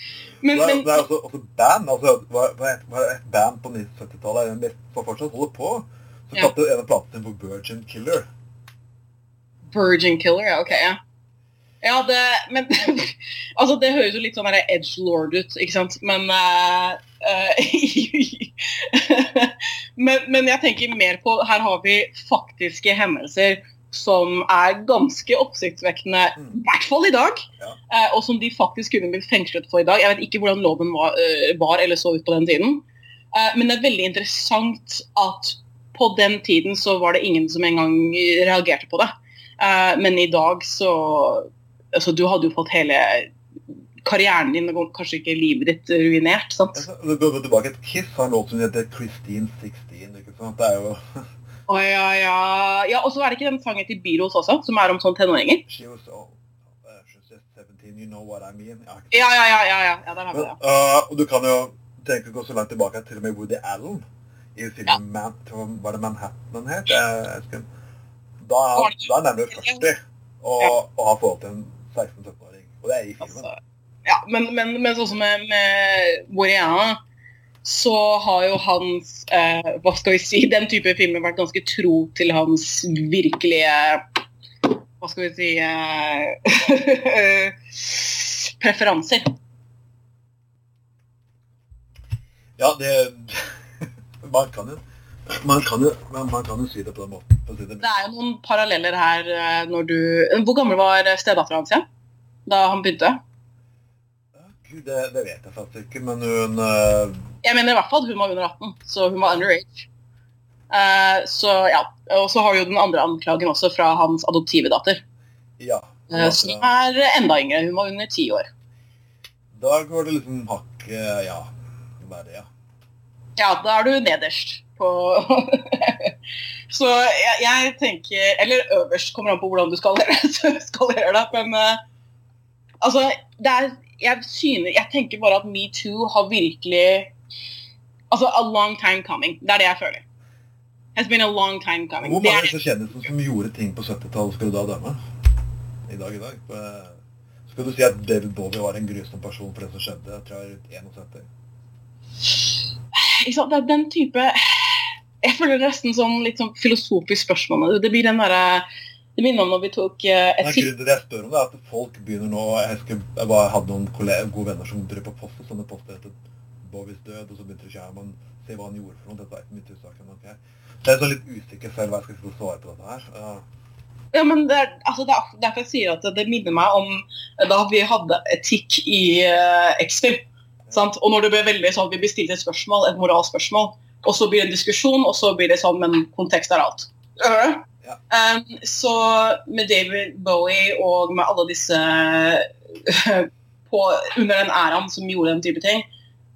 Men, Det er, men det er også, også band, altså, var er- er et band på 70-tallet som fortsatt holder på, så Ja. en av platene sin på Virgin Killer. Virgin Killer, ja, ok, ja. Ja, det Men (laughs) altså, det høres jo litt sånn edge lord ut, ikke sant? Men eh, (laughs) men, men jeg tenker mer på Her har vi faktiske hendelser som er ganske oppsiktsvekkende, Mm. i hvert fall i dag. Ja. eh, og som de faktisk kunne blitt fengslet for i dag. Jeg vet ikke hvordan loven var, var eller så ut på den tiden. Men det er veldig interessant at på den tiden så var det ingen som engang reagerte på det. Men i dag så altså, Du hadde jo fått hele karrieren din og kanskje ikke livet ditt ruinert. sant? Du går tilbake til Kiss, har en låt som heter Christine 16. ikke sant? Det er jo Å ja, ja. ja og så er det ikke den sangen til Beatles også, som er om sånn tenåringer? She was old. uh, she was just 17, you know what I mean. Ja, Ja, ja, ja. ja, ja. ja der har vi det. uh, og du kan jo tenke gå så langt tilbake til og med Woody Allen i filmen Man, tror Var det Manhattan den het? Jeg, jeg skal, Da, da er han nærmere 40 og, og har forhold til en 16-17-åring. Og det er i filmen. Altså, ja, men, men, men sånn som med, med Boreana, så har jo hans eh, Hva skal vi si (laughs) Den type filmer vært ganske tro til hans virkelige Hva skal vi si eh, (laughs) Preferanser. Ja, det (laughs) Man kan jo man kan jo, man, kan jo si det på den måten. Det. Er jo noen paralleller her eh, når du Hvor gammel var stedattera hans igjen? Da han begynte? Gud, det, det vet jeg faktisk ikke, men hun uh, Jeg mener i hvert fall at hun var under 18, så hun var underage. Uh, så ja, Og så har du jo den andre anklagen også fra hans adoptive datter. Ja. eh, som er enda yngre. Hun var under ti år. Da går det liksom hakket Ja, hva er det, ja. Ja, da er du nederst på (laughs) Så jeg, jeg tenker Eller øverst, kommer an på hvordan du skalerer, det. (laughs) Men eh, altså det er, jeg, synes, jeg tenker bare at metoo har virkelig Altså a long time coming. Det er det jeg føler. Has been a long time coming. Hvor mange av disse kjendisene som gjorde ting på 70-tallet, skal du da dømme? I dag i dag? Eh, Skal du si at David Bowie var en grusom person for det som skjedde? Jeg tror jeg er rundt 71. ikke sant, det er den type Jeg føler det er nesten sånn litt sånn filosofisk spørsmål. Det blir den derre Det minner om når vi tok et Nei, etikk det jeg spør om er at folk begynner nå Jeg husker jeg bare hadde noen kolleger, gode venner som drev på post, og sånne poster etter Bowies død, og så begynte de ikke man se hva han gjorde for noe. Dette er ikke mitt utsak. Okay. Så jeg er så litt usikker selv hva jeg skal svare på dette her. Ja. Ja, men det er, altså det er derfor jeg sier at det minner meg om da vi hadde etikk i uh, X-Film. sant? Og når det ble veldig sånn, Vi bestilte et spørsmål, et moralspørsmål, og så blir det en diskusjon, og så blir det sånn Men kontekst er alt. Uh? Ja. Um, så med David Bowie og med alle disse (laughs) på, under den æraen som gjorde den type ting,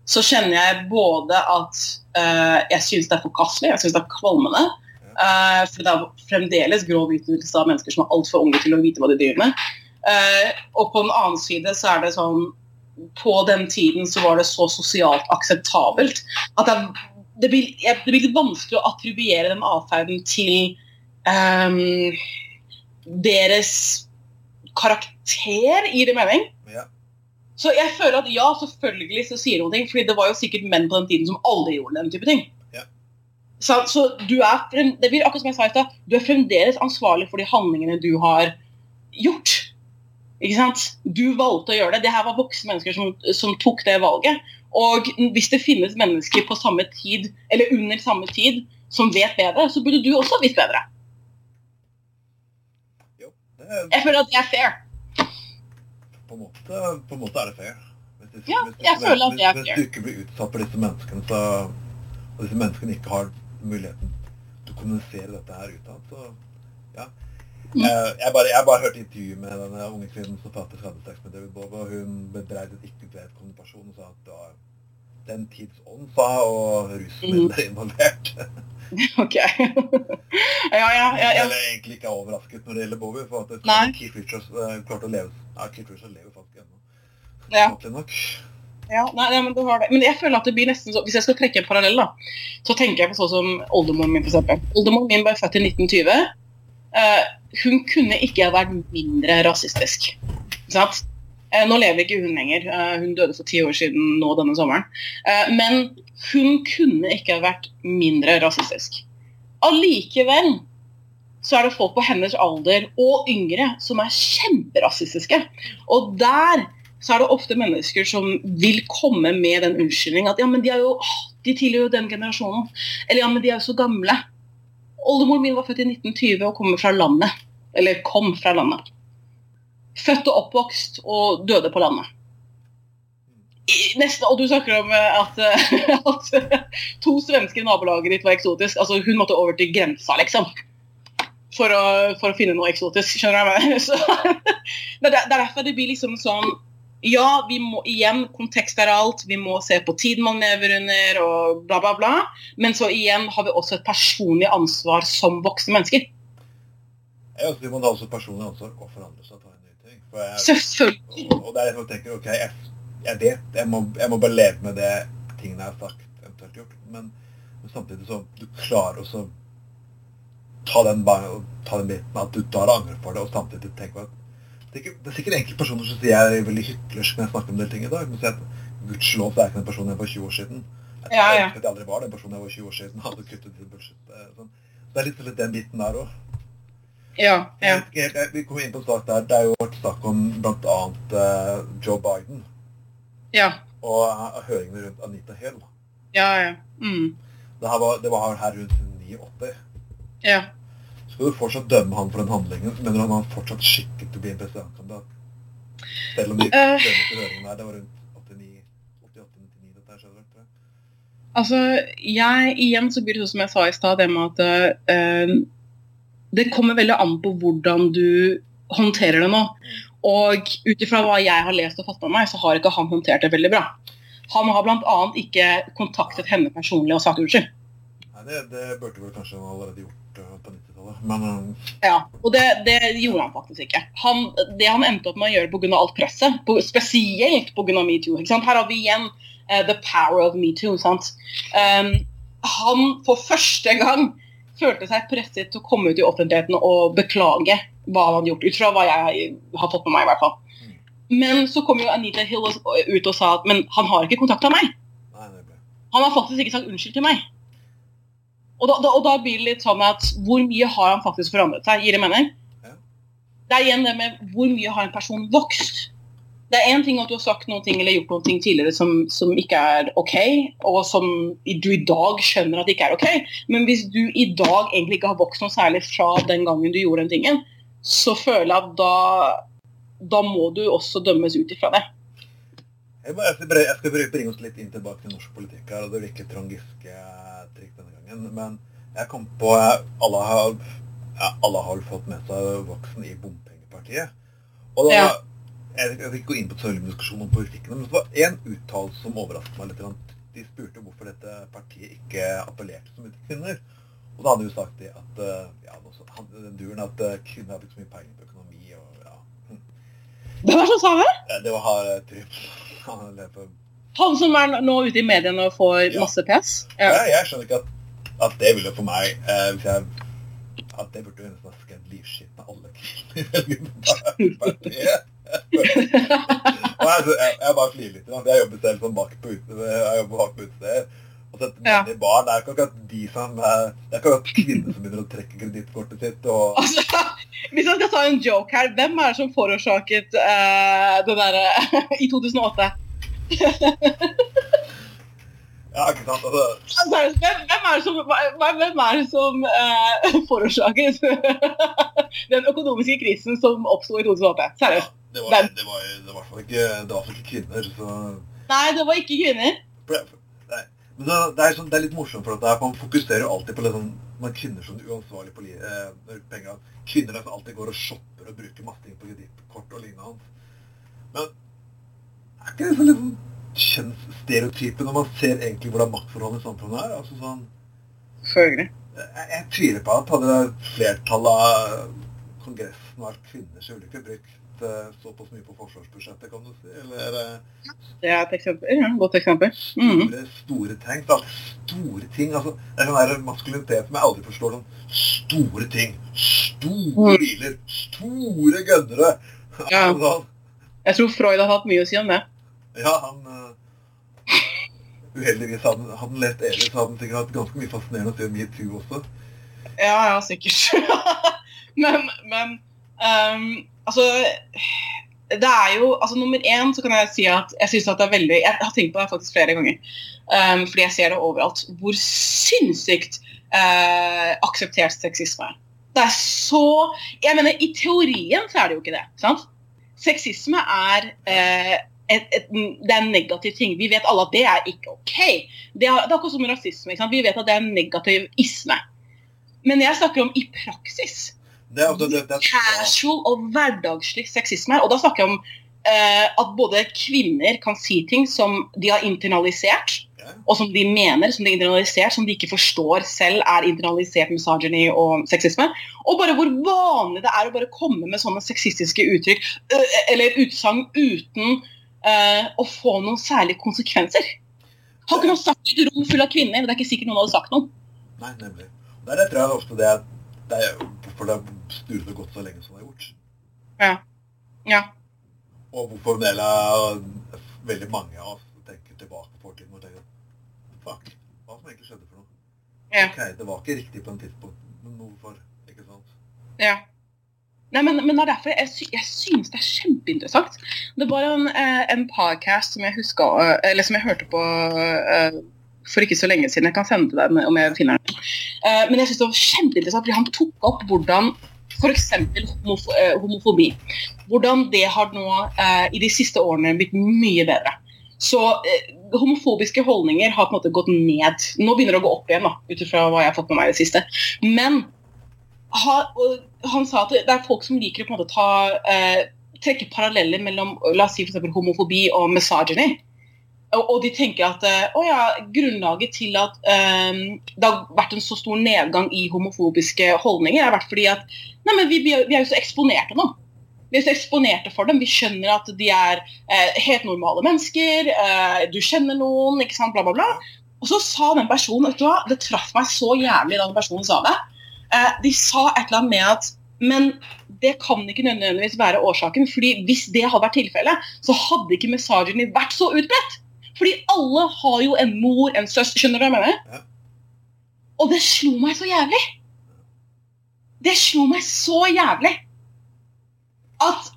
så kjenner jeg både at uh, jeg syns det er forkastelig, jeg syns det er kvalmende. Uh, for det er fremdeles grov utnyttelse av mennesker som er altfor unge til å vite hva de driver med. Uh, og på den annen side så er det sånn På den tiden så var det så sosialt akseptabelt at det, det, blir, det blir litt vanskelig å attribuere den atferden til um, deres karakter, gir det mening? Ja. Så jeg føler at ja, selvfølgelig så sier noen ting, fordi det var jo sikkert menn på den tiden som aldri gjorde den type ting. Ja. Så, så du er det blir akkurat som jeg sa i stad, du er fremdeles ansvarlig for de handlingene du har gjort. Ikke sant? Du valgte å gjøre det. Det her var voksne mennesker som, som tok det valget. Og hvis det finnes mennesker på samme tid, eller under samme tid, som vet bedre, så burde du også visst bedre. Jo, det Jeg føler at det er fair. på, en måte, på en måte er det fair. Hvis, Ja, hvis, jeg hvis, føler at det er fair. hvis du ikke blir utsatt for disse menneskene, så, og disse menneskene ikke har muligheten til å kommunisere dette her utad, så ja. Mm. Eh, Jeg bare, jeg bare hørte intervju med denne unge kvinnen som faktisk hadde sex med David Bowie, og hun bedreide ikke vedkommende person og sa at det var den tids ånd, sa, og rusmidler involvert. (laughs) Ok. ja, ja, ja, ja. Eller egentlig ikke er overrasket når det gjelder Bowie, for at. Keith Richards uh, klarte å leve Ja, Keith Richards lever faktisk ennå. Ja. Nok. Ja, nei, nei, men, du har det. men jeg føler at det blir nesten så Hvis jeg skal trekke en parallell, da, så tenker jeg på sånn som oldemoren min, f.eks. Oldemoren min ble født i 1920. Eh, hun kunne ikke vært mindre rasistisk. Eh, nå lever ikke hun lenger. Eh, hun døde for ti år siden nå denne sommeren. Eh, men hun kunne ikke vært mindre rasistisk. Allikevel så er det folk på hennes alder og yngre som er kjemperasistiske. Og der så er det ofte mennesker som vil komme med den unnskyldning at ja, men de er jo de tilhører jo den generasjonen. Eller ja, men de er jo så gamle. Oldemoren min var født i 1920 og kommer fra landet. Eller kom fra landet. Født og oppvokst og døde på landet. I, nesten, og du snakker om eh, at, eh, (laughs) at eh, to svensker i nabolaget ditt var eksotisk. Altså, hun måtte over til grensa, liksom. For å, for å finne noe eksotisk. Skjønner du hva jeg mener? (laughs) (laughs) Er, det er derfor det blir liksom sånn Ja, vi må igjen, kontekst er alt. Vi må se på tiden man lever under, og bla, bla, bla. Men så igjen har vi også et personlig ansvar som voksne mennesker. Ja, så vi må da også personlig ansvar og forandre seg og ta en ny ting. Jeg, Selvfølgelig. og, og det er det jeg tenker, ok, jeg, jeg vet, jeg må, jeg må bare leve med det tingene jeg har sagt, eventuelt gjort. Men, men samtidig så du klarer også ta den, ta den biten at du tar angre for det, og samtidig tenker at det er, ikke, det er sikkert enkelte personer som sier jeg er veldig hyklersk når jeg snakker om en del ting i dag. Men sier at gudskjelov er jeg ikke den personen jeg var 20 år siden. Jeg Ja, ja. jeg aldri var den personen jeg var 20 år siden. Hadde kuttet til bullshit. eh, Sånn. Det er litt, litt den biten der òg. Ja, ja. Jeg jeg- Vi kommer inn på en sak der. Det er jo vært snakk om bl.a. Uh, Joe Biden Ja, og uh, høringene rundt Anita Hill. ja. ja. Mm. Det, var, det var her rundt 89. ja. Skal du fortsatt dømme han for den handlingen? Mener du han har fortsatt skikket til å bli en presidentkandidat? Selv om de uh, høringen der, det var rundt 89, 88-99 dette skjedde, tror jeg. Altså, jeg, igjen så blir det sånn som jeg sa i stad, det med at uh, det kommer veldig an på hvordan du håndterer det nå. Og ut ifra hva jeg har lest og fått med meg, så har ikke han håndtert det veldig bra. Han har bl.a. ikke kontaktet henne personlig og sagt unnskyld. Nei, det, det burde vel kanskje han allerede gjort på 90-tallet. Men uh, Ja, og det, det gjorde han faktisk ikke. Han, det han endte opp med å gjøre pga. alt presset, på, spesielt pga. metoo? Her har vi igjen uh, the power of metoo. Um, han for første gang følte seg presset til å komme ut i offentligheten og beklage hva han hadde gjort, ut fra hva jeg har fått med meg. i hvert fall. Men så kom jo Anita Hill ut og sa at men han har ikke kontakta meg. Han har faktisk ikke sagt unnskyld til meg. Og da, da, og da blir det litt sånn at hvor mye har han faktisk forandret seg? Gir det mening? Ja. Det er igjen det med hvor mye har en person vokst? Det er én ting at du har sagt ting eller gjort ting tidligere som, som ikke er OK, og som du i dag skjønner at ikke er OK, men hvis du i dag egentlig ikke har vokst noe særlig fra den gangen du gjorde den tingen, så føler jeg at da, da må du også dømmes ut ifra det. Jeg, bare, jeg, skal bringe oss litt inn tilbake til norsk politikk her, og det virker Trond Giske-trikk gangen. Men Jeg kom på alle, har, ja, alle har fått med seg voksen i bompengepartiet. Og da, Ja. jeg, vil ikke gå inn på diskusjonen om politikken, men det var én uttalelse som overrasket meg litt. De spurte hvorfor dette partiet ikke appellerte så mye til kvinner. Og da hadde jo sagt det at eh, ja, den duren at eh, kvinner har blitt så mye penger på økonomi. og ja, hm. Hvem var det som sa det? Det var har Trym. Han som er nå ute i mediene og får masse pes? Ja. Jeg, jeg skjønner ikke at, at det ville for meg eh, hvis jeg, At det burde jo nesten ha skrevet livskitten av alle kvinner. (laughs) Og jeg, jeg, jeg bare flirer litt. Jeg jobber selv som bak på utsted Og setter Ja. menn i bar. Det er ikke akkurat de som Det er ikke akkurat kvinner som begynner å trekke kredittkortet sitt. og Altså, hvis jeg skal ta en joke her, hvem er det som forårsaket uh, det derre (laughs) i 2008? Ja, ikke sant? Altså, hvem, hvem er det som, hvem er det som uh, (laughs) forårsaket (laughs) den økonomiske krisen som oppsto i 2008? Seriøst. det var, det var, det var i hvert fall ikke, det var ikke kvinner. så... Nei, det var ikke kvinner. Nei. Men det, det, er sånn, det er litt morsomt, for at det man fokuserer alltid på liksom, man kvinner som uansvarlig på eh, penger. Kvinner som alltid går og shopper og bruker masse ting på kredittkort og lignende. Men er ikke det sånn liksom kjønnsstereotype når man ser egentlig hvordan maktforholdene i samfunnet er? Altså sånn, Selvfølgelig. jeg, jeg tviler på at hadde flertallet av Kongressen vært kvinner, så ville ikke brukt eh, såpass mye på forsvarsbudsjettet, kan du si. Eller eh, Det er et eksempel. Ja, godt eksempel. Mhm. store, store ting. Da. Store ting. Altså, det er sånn der maskulinitet som jeg aldri forstår. Sånn store ting. Store Mm. biler. Store gønnere. (laughs) Ja. Sånn. Jeg tror Freud har hatt mye å si om det. Ja, han uh, Uheldigvis hadde han lest Eli, så hadde han sikkert hatt ganske mye fascinerende å si om metoo også. Ja, ja, sikkert. (laughs) men, men um, altså Det er jo altså Nummer én så kan jeg si at jeg synes at det er veldig Jeg har tenkt på det faktisk flere ganger. Um, fordi jeg ser det overalt. Hvor sinnssykt uh, akseptert sexisme er. Det er så Jeg mener, i teorien så er det jo ikke det. sant? Sexisme er eh, et, et, det er en negativ ting. Vi vet alle at det er ikke OK. Det er, det er akkurat som rasisme. Vi vet at det er en negativ isme. Men jeg snakker om i praksis. Det, er- det, det, det, Casual og hverdagslig sexisme. Og da snakker jeg om uh, at både kvinner kan si ting som de har internalisert, yeah. og som de mener som de har internalisert, som de ikke forstår selv er internalisert misogyny og sexisme. Og bare hvor vanlig det er å bare komme med sånne sexistiske uttrykk uh, eller utsagn uten eh, å få noen særlige konsekvenser. Har ikke noen sagt et rom fullt av kvinner, men det er ikke sikkert noen hadde sagt noe. Nei, nemlig. Det er det tror jeg ofte det er, det er hvorfor det har sturet og gått så lenge som det har gjort. Ja. Ja. Og hvorfor en del av veldig mange av oss tenker tilbake på fortiden og tenker Fuck, hva som egentlig skjedde for noe? Ja. Ok, det var ikke riktig på en tidspunkt, men hvorfor? Ikke sant? Ja. Nei, men, men er derfor jeg, sy jeg synes det er kjempeinteressant. Det var en, eh, en podcast som jeg huska, eller som jeg hørte på eh, for ikke så lenge siden. Jeg kan sende deg om jeg finner den. Eh, men jeg synes det var kjempeinteressant, fordi han tok opp hvordan f.eks. Homof eh, homofobi. Hvordan det har nå eh, i de siste årene blitt mye bedre. Så eh, homofobiske holdninger har på en måte gått ned. Nå begynner det å gå opp igjen, ut ifra hva jeg har fått med meg i det siste. Men ha, han sa at det er folk som liker å ta eh, trekke paralleller mellom la oss si for homofobi og misogyny. Og, og de tenker at eh, å ja, grunnlaget til at eh, det har vært en så stor nedgang i homofobiske holdninger, har vært fordi at nei, men vi, vi er jo så eksponerte nå. Vi er så eksponerte for dem. Vi skjønner at de er eh, helt normale mennesker. Eh, du kjenner noen, ikke sant, bla, bla, bla. Og så sa den personen, vet du hva, det traff meg så jævlig da den personen sa det. Eh, de sa et eller annet med at men det kan ikke nødvendigvis være årsaken. fordi hvis det hadde vært tilfellet, så hadde ikke misogyny vært så utbredt. Fordi alle har jo en mor, en søster. Skjønner du hva jeg mener? Ja. Og det slo meg så jævlig. Det slo meg så jævlig at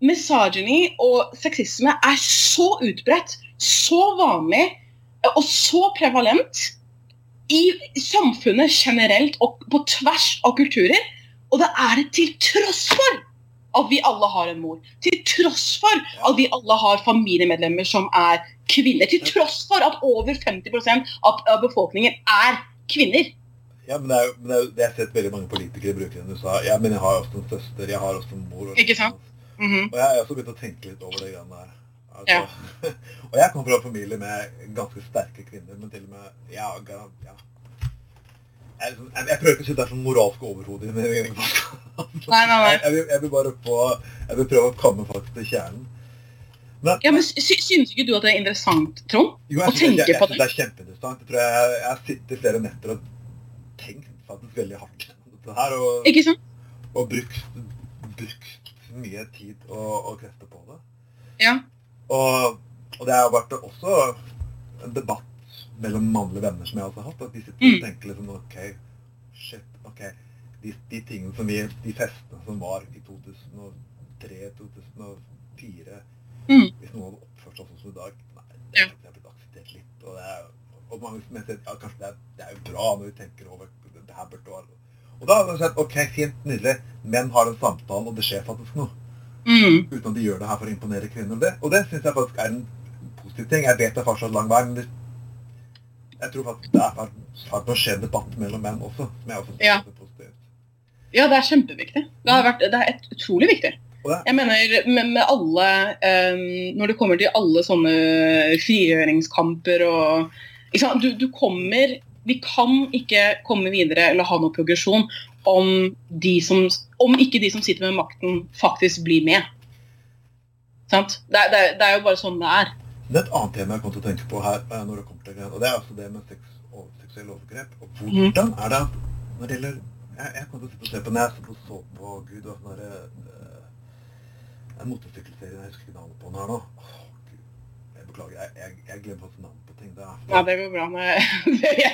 misogyny og sexisme er så utbredt, så vanlig og så prevalent i samfunnet generelt og på tvers av kulturer. Og det er det til tross for at vi alle har en mor. Til tross for at vi alle har familiemedlemmer som er kvinner. Til tross for at over 50 av, befolkningen er kvinner. Ja, men det er men det er jeg har sett veldig mange politikere bruke den. Du sa ja, men jeg har også en søster, jeg har også en mor. Og, Ikke sant? Mhm. og jeg har også begynt å tenke litt over det greiene der. Altså, (laughs) og jeg kommer fra en familie med ganske sterke kvinner, men til og med ja, ja. Jeg, jeg, jeg prøver ikke å sitte der det er sånn moralsk overhode i min egen podkast. Jeg, jeg, vil, bare på Jeg vil prøve å komme faktisk til kjernen. Men, Ja, men sy Syns ikke du at det er interessant, Trond? jo, jeg, å det- tenke jeg, på jeg synes det er kjempeinteressant. Jeg tror jeg, jeg har sittet flere netter og tenkt faktisk veldig hardt på her. Og, Ikke sant? og brukt, brukt mye tid og, og krefter på det. Ja. Og, og det har vært også en debatt mellom mannlige venner som jeg også har hatt, at de sitter og tenker liksom OK, shit, ok, de, de tingene som vi, de festene som var i 2003-2004, Mm. hvis noen hadde oppført seg sånn som i dag, nei, det har blitt akseptert litt, og det er, og mange som sier ja, kanskje det er, det er jo bra når vi tenker over det, her burde være, og da har jeg sett, ok, fint, nydelig, menn har den samtalen, og det skjer faktisk noe Mm. uten at de gjør det her for å imponere kvinner. Det, og det syns jeg faktisk er en positiv ting. Jeg vet det er fortsatt lang vei, men jeg tror faktisk det er faktisk å skje debatt mellom menn også, som jeg også synes Ja. er positivt. Ja, det er kjempeviktig. Det, har vært, det er utrolig viktig. Jeg mener med, med alle um, Når det kommer til alle sånne frigjøringskamper og? Du, du kommer Vi kan ikke komme videre eller ha noe progresjon om, som, om ikke de som sitter med makten, faktisk blir med. Sant? Det, det, det er jo bare sånn det er. det er et annet tema jeg kom til å tenke på her, eh, når det kommer til det, og det er altså det med sex og seksuelle overgrep. Og hvordan er det at når det gjelder Jeg, jeg kom til å sitte og se på når jeg så på, Gud og sånn derre uh, En motorsykkelserie, jeg husker ikke navnet på den her nå. Åh, Gud. Jeg beklager, jeg, jeg, jeg glemmer faktisk navnet Det er, Ja, det går bra. med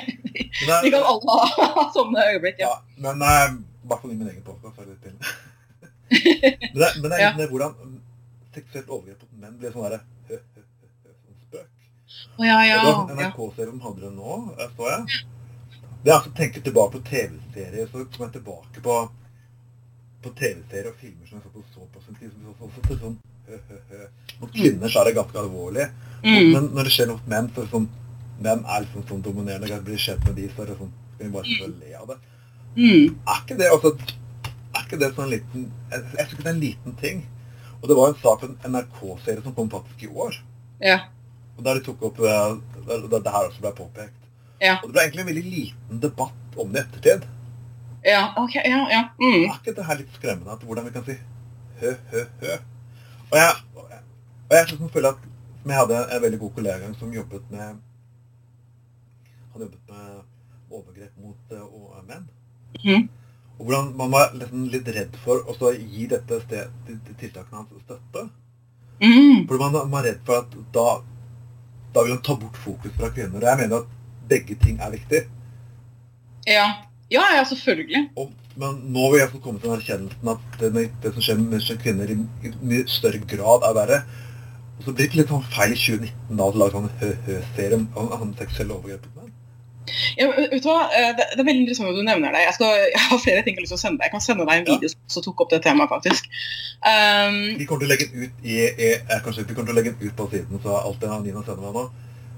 (laughs) Vi kan alle ha sånne øyeblikk, ja. Ja, men eh, i hvert fall i min egen podcast er det litt pinlig. men det, men det er litt hvordan seksuelt overgrep mot menn blir sånn derre sånn spøk. Å, ja, ja, Og det var en ja. NRK-serie som hadde det nå, eh, så jeg. Det er altså å tenke tilbake på TV-serier, så kommer jeg tilbake på, på TV-serier og filmer som jeg så på så på sin tid, som så, så, så, sånn hø, hø. Mot kvinner så er det ganske alvorlig, Mm. men når det skjer noe mot menn, så er det sånn, menn er liksom sånn dominerende, kan bli kjent med de, så er det sånn, skal vi bare sitte og le av det. Mm. Er ikke det altså, er ikke det sånn liten Jeg, jeg synes ikke det er en liten ting. Og det var en sak på en NRK-serie som kom faktisk i år. Ja. Og der de tok opp der, Der, der det her også ble påpekt. Ja. Og det ble egentlig en veldig liten debatt om det i ettertid. Ja, ok, ja, ja. Mm. Er ikke det her litt skremmende? At hvordan vi kan si hø, hø, hø? Og jeg, og jeg, liksom føler at som jeg hadde en veldig god kollega som jobbet med hadde jobbet med overgrep mot og, menn. Mm. Og hvordan man var liksom litt redd for å så gi dette sted, til, til tiltakene hans støtte. Mm. For man, man er redd for at da, da vil han ta bort fokus fra kvinner. Og jeg mener at begge ting er viktig. Ja. ja, ja, selvfølgelig. Og, men nå vil jeg få komme til den erkjennelsen at det, det som skjer med kvinner i, mye større grad er verre. Og så blir det litt sånn feil i 2019 da å lage sånn hø-hø-serie om, om, seksuelle overgrep mot menn. Ja, vet du hva? Eh, Det, det er veldig interessant at du nevner det. Jeg, skal, jeg har flere ting jeg har lyst til å sende deg. Jeg kan sende deg en Ja. video som tok opp det temaet, faktisk. Um, Vi kommer til å legge den ut i, i eh, kanskje, vi kommer til å legge den ut på siden, så alt det Nina sender meg nå,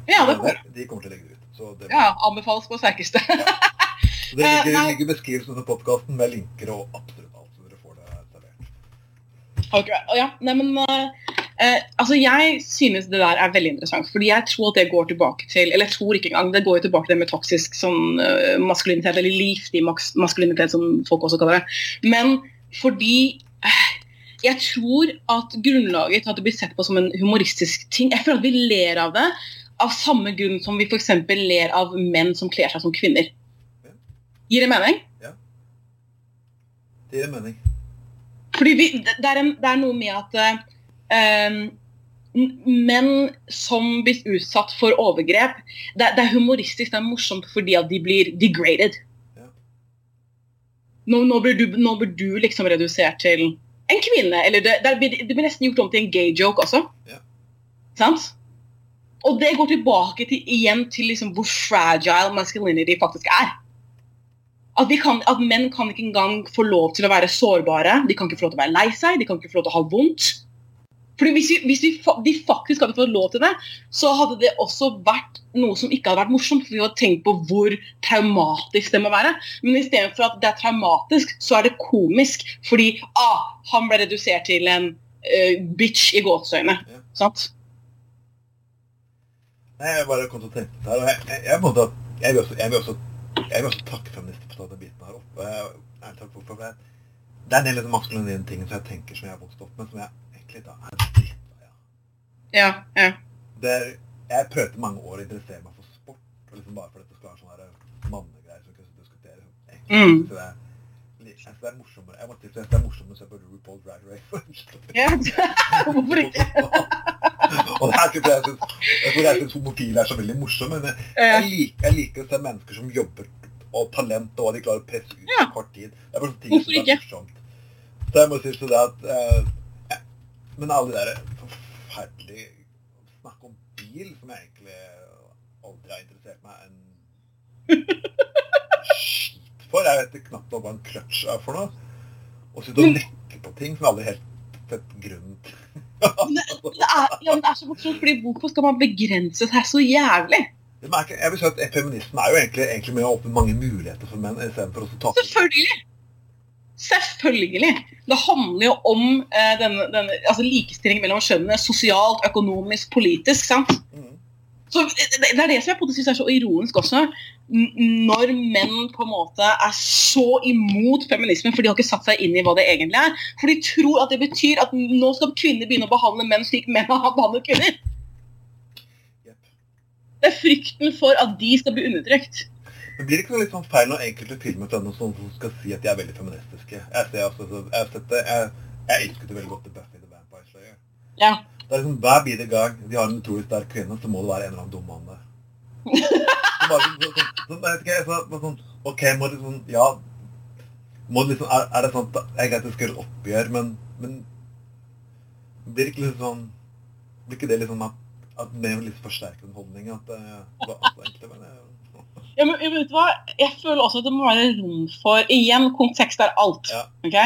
ja, det får de kommer til å legge det ut. Så det, ja, anbefales på sterkeste. så (laughs) det ligger, Eh, nei. ligger beskrivelsen av podkasten med linker og absolutt alt, så dere får det servert. Ok, ja, nei, men uh, uh, altså Jeg synes det der er veldig interessant. Fordi jeg tror at det går tilbake til Eller jeg tror ikke engang, det går jo tilbake til det med toksisk sånn, eh, maskulinitet, eller giftig maskulinitet, som folk også kaller det. Men fordi eh, jeg tror at grunnlaget til at det blir sett på som en humoristisk ting Jeg føler at vi ler av det av samme grunn som vi f.eks. ler av menn som kler seg som kvinner. Gir det mening? Ja. Det gir mening. Fordi vi, det, er en, det er noe med at uh, menn som blir utsatt for overgrep det, det er humoristisk, det er morsomt fordi at de blir degraded. Ja. Nå, nå, blir du, nå blir du liksom redusert til en kvinne. Eller det, det, blir, blir nesten gjort om til en gay joke også. Ja. Sant? Og det går tilbake til, igjen til liksom hvor fragile masculinity faktisk er. At, kan, at menn kan ikke engang få lov til å være sårbare. De kan ikke få lov til å være lei seg, de kan ikke få lov til å ha vondt. Fordi hvis, vi, hvis vi, de faktisk hadde fått lov til det, så hadde det også vært noe som ikke hadde vært morsomt. For vi hadde tenkt på hvor traumatisk det må være. Men istedenfor at det er traumatisk, så er det komisk. Fordi ah, han ble redusert til en uh, bitch i gåseøyne. Ja. Sant? Nei, jeg bare kom til å tenke på det her. og Jeg, jeg, jeg, jeg, vil også, jeg, vil også, jeg vil også takke feminister for av biten her opp. og Jeg, jeg hvorfor, for det, er en del av de maskuline tingene som jeg tenker som jeg har vokst opp med, som jeg egentlig da er dritt av. Ja. Ja. ja. Jeg prøvde mange år å interessere meg for sport, og liksom bare for at det skal være sånne mannegreier som kan diskutere. Egentlig, Mm. så det, er, jeg synes det er morsommere. Jeg må til si det er morsommere å se på RuPaul Drag Race. (laughs) ja. (laughs) Hvorfor ikke? (laughs) og det er ikke det jeg synes, jeg synes homofile er så veldig morsomme, men jeg, jeg, liker, jeg liker å se mennesker som jobber og talent, og hva de klarer å presse ut Ja. på kort tid. Det er bare ting Hvorfor som er ikke? morsomt. Så jeg må si så det at eh. Men alle de der forferdelige Snakk om bil, som jeg egentlig aldri har interessert meg en skit for. Jeg vet knapt hva en clutch er for noe. Og sitte og lekke på ting som aldri helt sett grunnen til. Det er, ja, det er så morsomt, fordi hvorfor skal man begrense seg så jævlig? Jeg vil si at Feminisme er jo egentlig, egentlig med å åpne mange muligheter for menn, istedenfor å ta Selvfølgelig! Selvfølgelig. Det handler jo om eh, denne, denne, altså likestilling mellom kjønnene sosialt, økonomisk, politisk. sant? Mm. Så det, det er det som jeg synes er så ironisk også. Når menn på en måte er så imot feminismen, for de har ikke satt seg inn i hva det egentlig er. For de tror at det betyr at nå skal kvinner begynne å behandle menn slik menn har behandlet kvinner. Det er frykten for at de skal bli undertrykt. Men blir det ikke litt sånn feil når enkelte filmer til noen som skal si at de er veldig feministiske? Jeg ser altså, så- jeg har sett det, jeg, jeg elsket det veldig godt i Buffy the Vampire Slayer. Ja. Det er liksom, Hver bidige gang de har en utrolig sterk kvinne, så må det være en eller annen dum mann der. (laughs) Så bare, så, så, så, jeg vet ikke, så, så, sånn, ok, må det sånn, ja, må det liksom, er, er det sånn at jeg greit skal gjøre oppgjør, men, men blir det ikke litt sånn, blir ikke det liksom at, at jo litt forsterkende holdning, at det var alt egentlig, men, jeg... Ja, men vet du hva? Jeg føler også at det må være rom for Igjen, kontekst er alt. Ja. ok?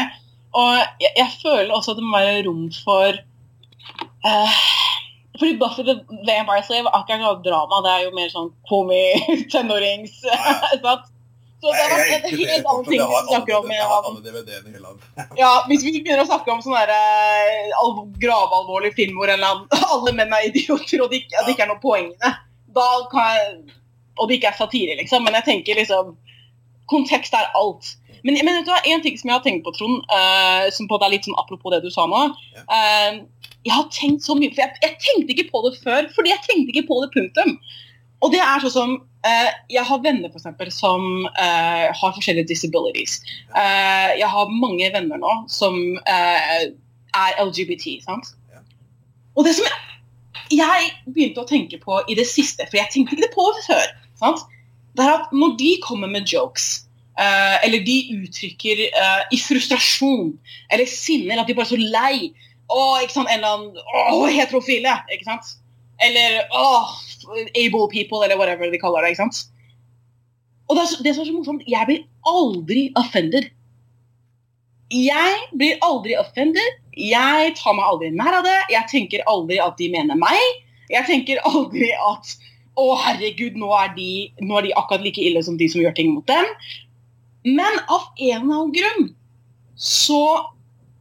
Og jeg, jeg føler også at det må være rom for uh, Fordi Buffy the Vampire Slave akkurat drama. Det er jo mer sånn komi-tenårings... (laughs) sant? Så det har en helt annen ting vi snakker om. Jeg har alle DVD-ene i hylla. (laughs) Ja, Hvis vi begynner å snakke om sånn eh, film hvor (laughs) alle menn er idioter, og det ikke, det ikke er noe poeng i det, og det ikke er satire, liksom. Men jeg tenker liksom Kontekst er alt. Men, men vet du hva, en ting som jeg har tenkt på, Trond, uh, som på det er litt sånn apropos det du sa nå eh, Jeg har tenkt så mye, for jeg, jeg tenkte ikke på det før, fordi jeg tenkte ikke på det, punktum. Og det er sånn som Uh, Jeg har venner for eksempel, som uh, har forskjellige disabilities. Uh, jeg har mange venner nå som er LGBT. sant? Ja. Og det som jeg begynte å tenke på i det siste, for jeg tenkte ikke det på før, sant? det er at når de kommer med jokes, eller de uttrykker i frustrasjon eller sinne, eller at de bare er så lei Å, ikke sant, en eller annen Å, heterofile! ikke sant? Eller åh, able people, eller whatever de kaller det. ikke sant? Og det, er det som er så morsomt, jeg blir aldri offended. Jeg blir aldri offended. Jeg tar meg aldri nær av det. Jeg tenker aldri at de mener meg. Jeg tenker aldri at å herregud, nå er, de, nå er de akkurat like ille som de som gjør ting mot dem. Men av en eller annen grunn så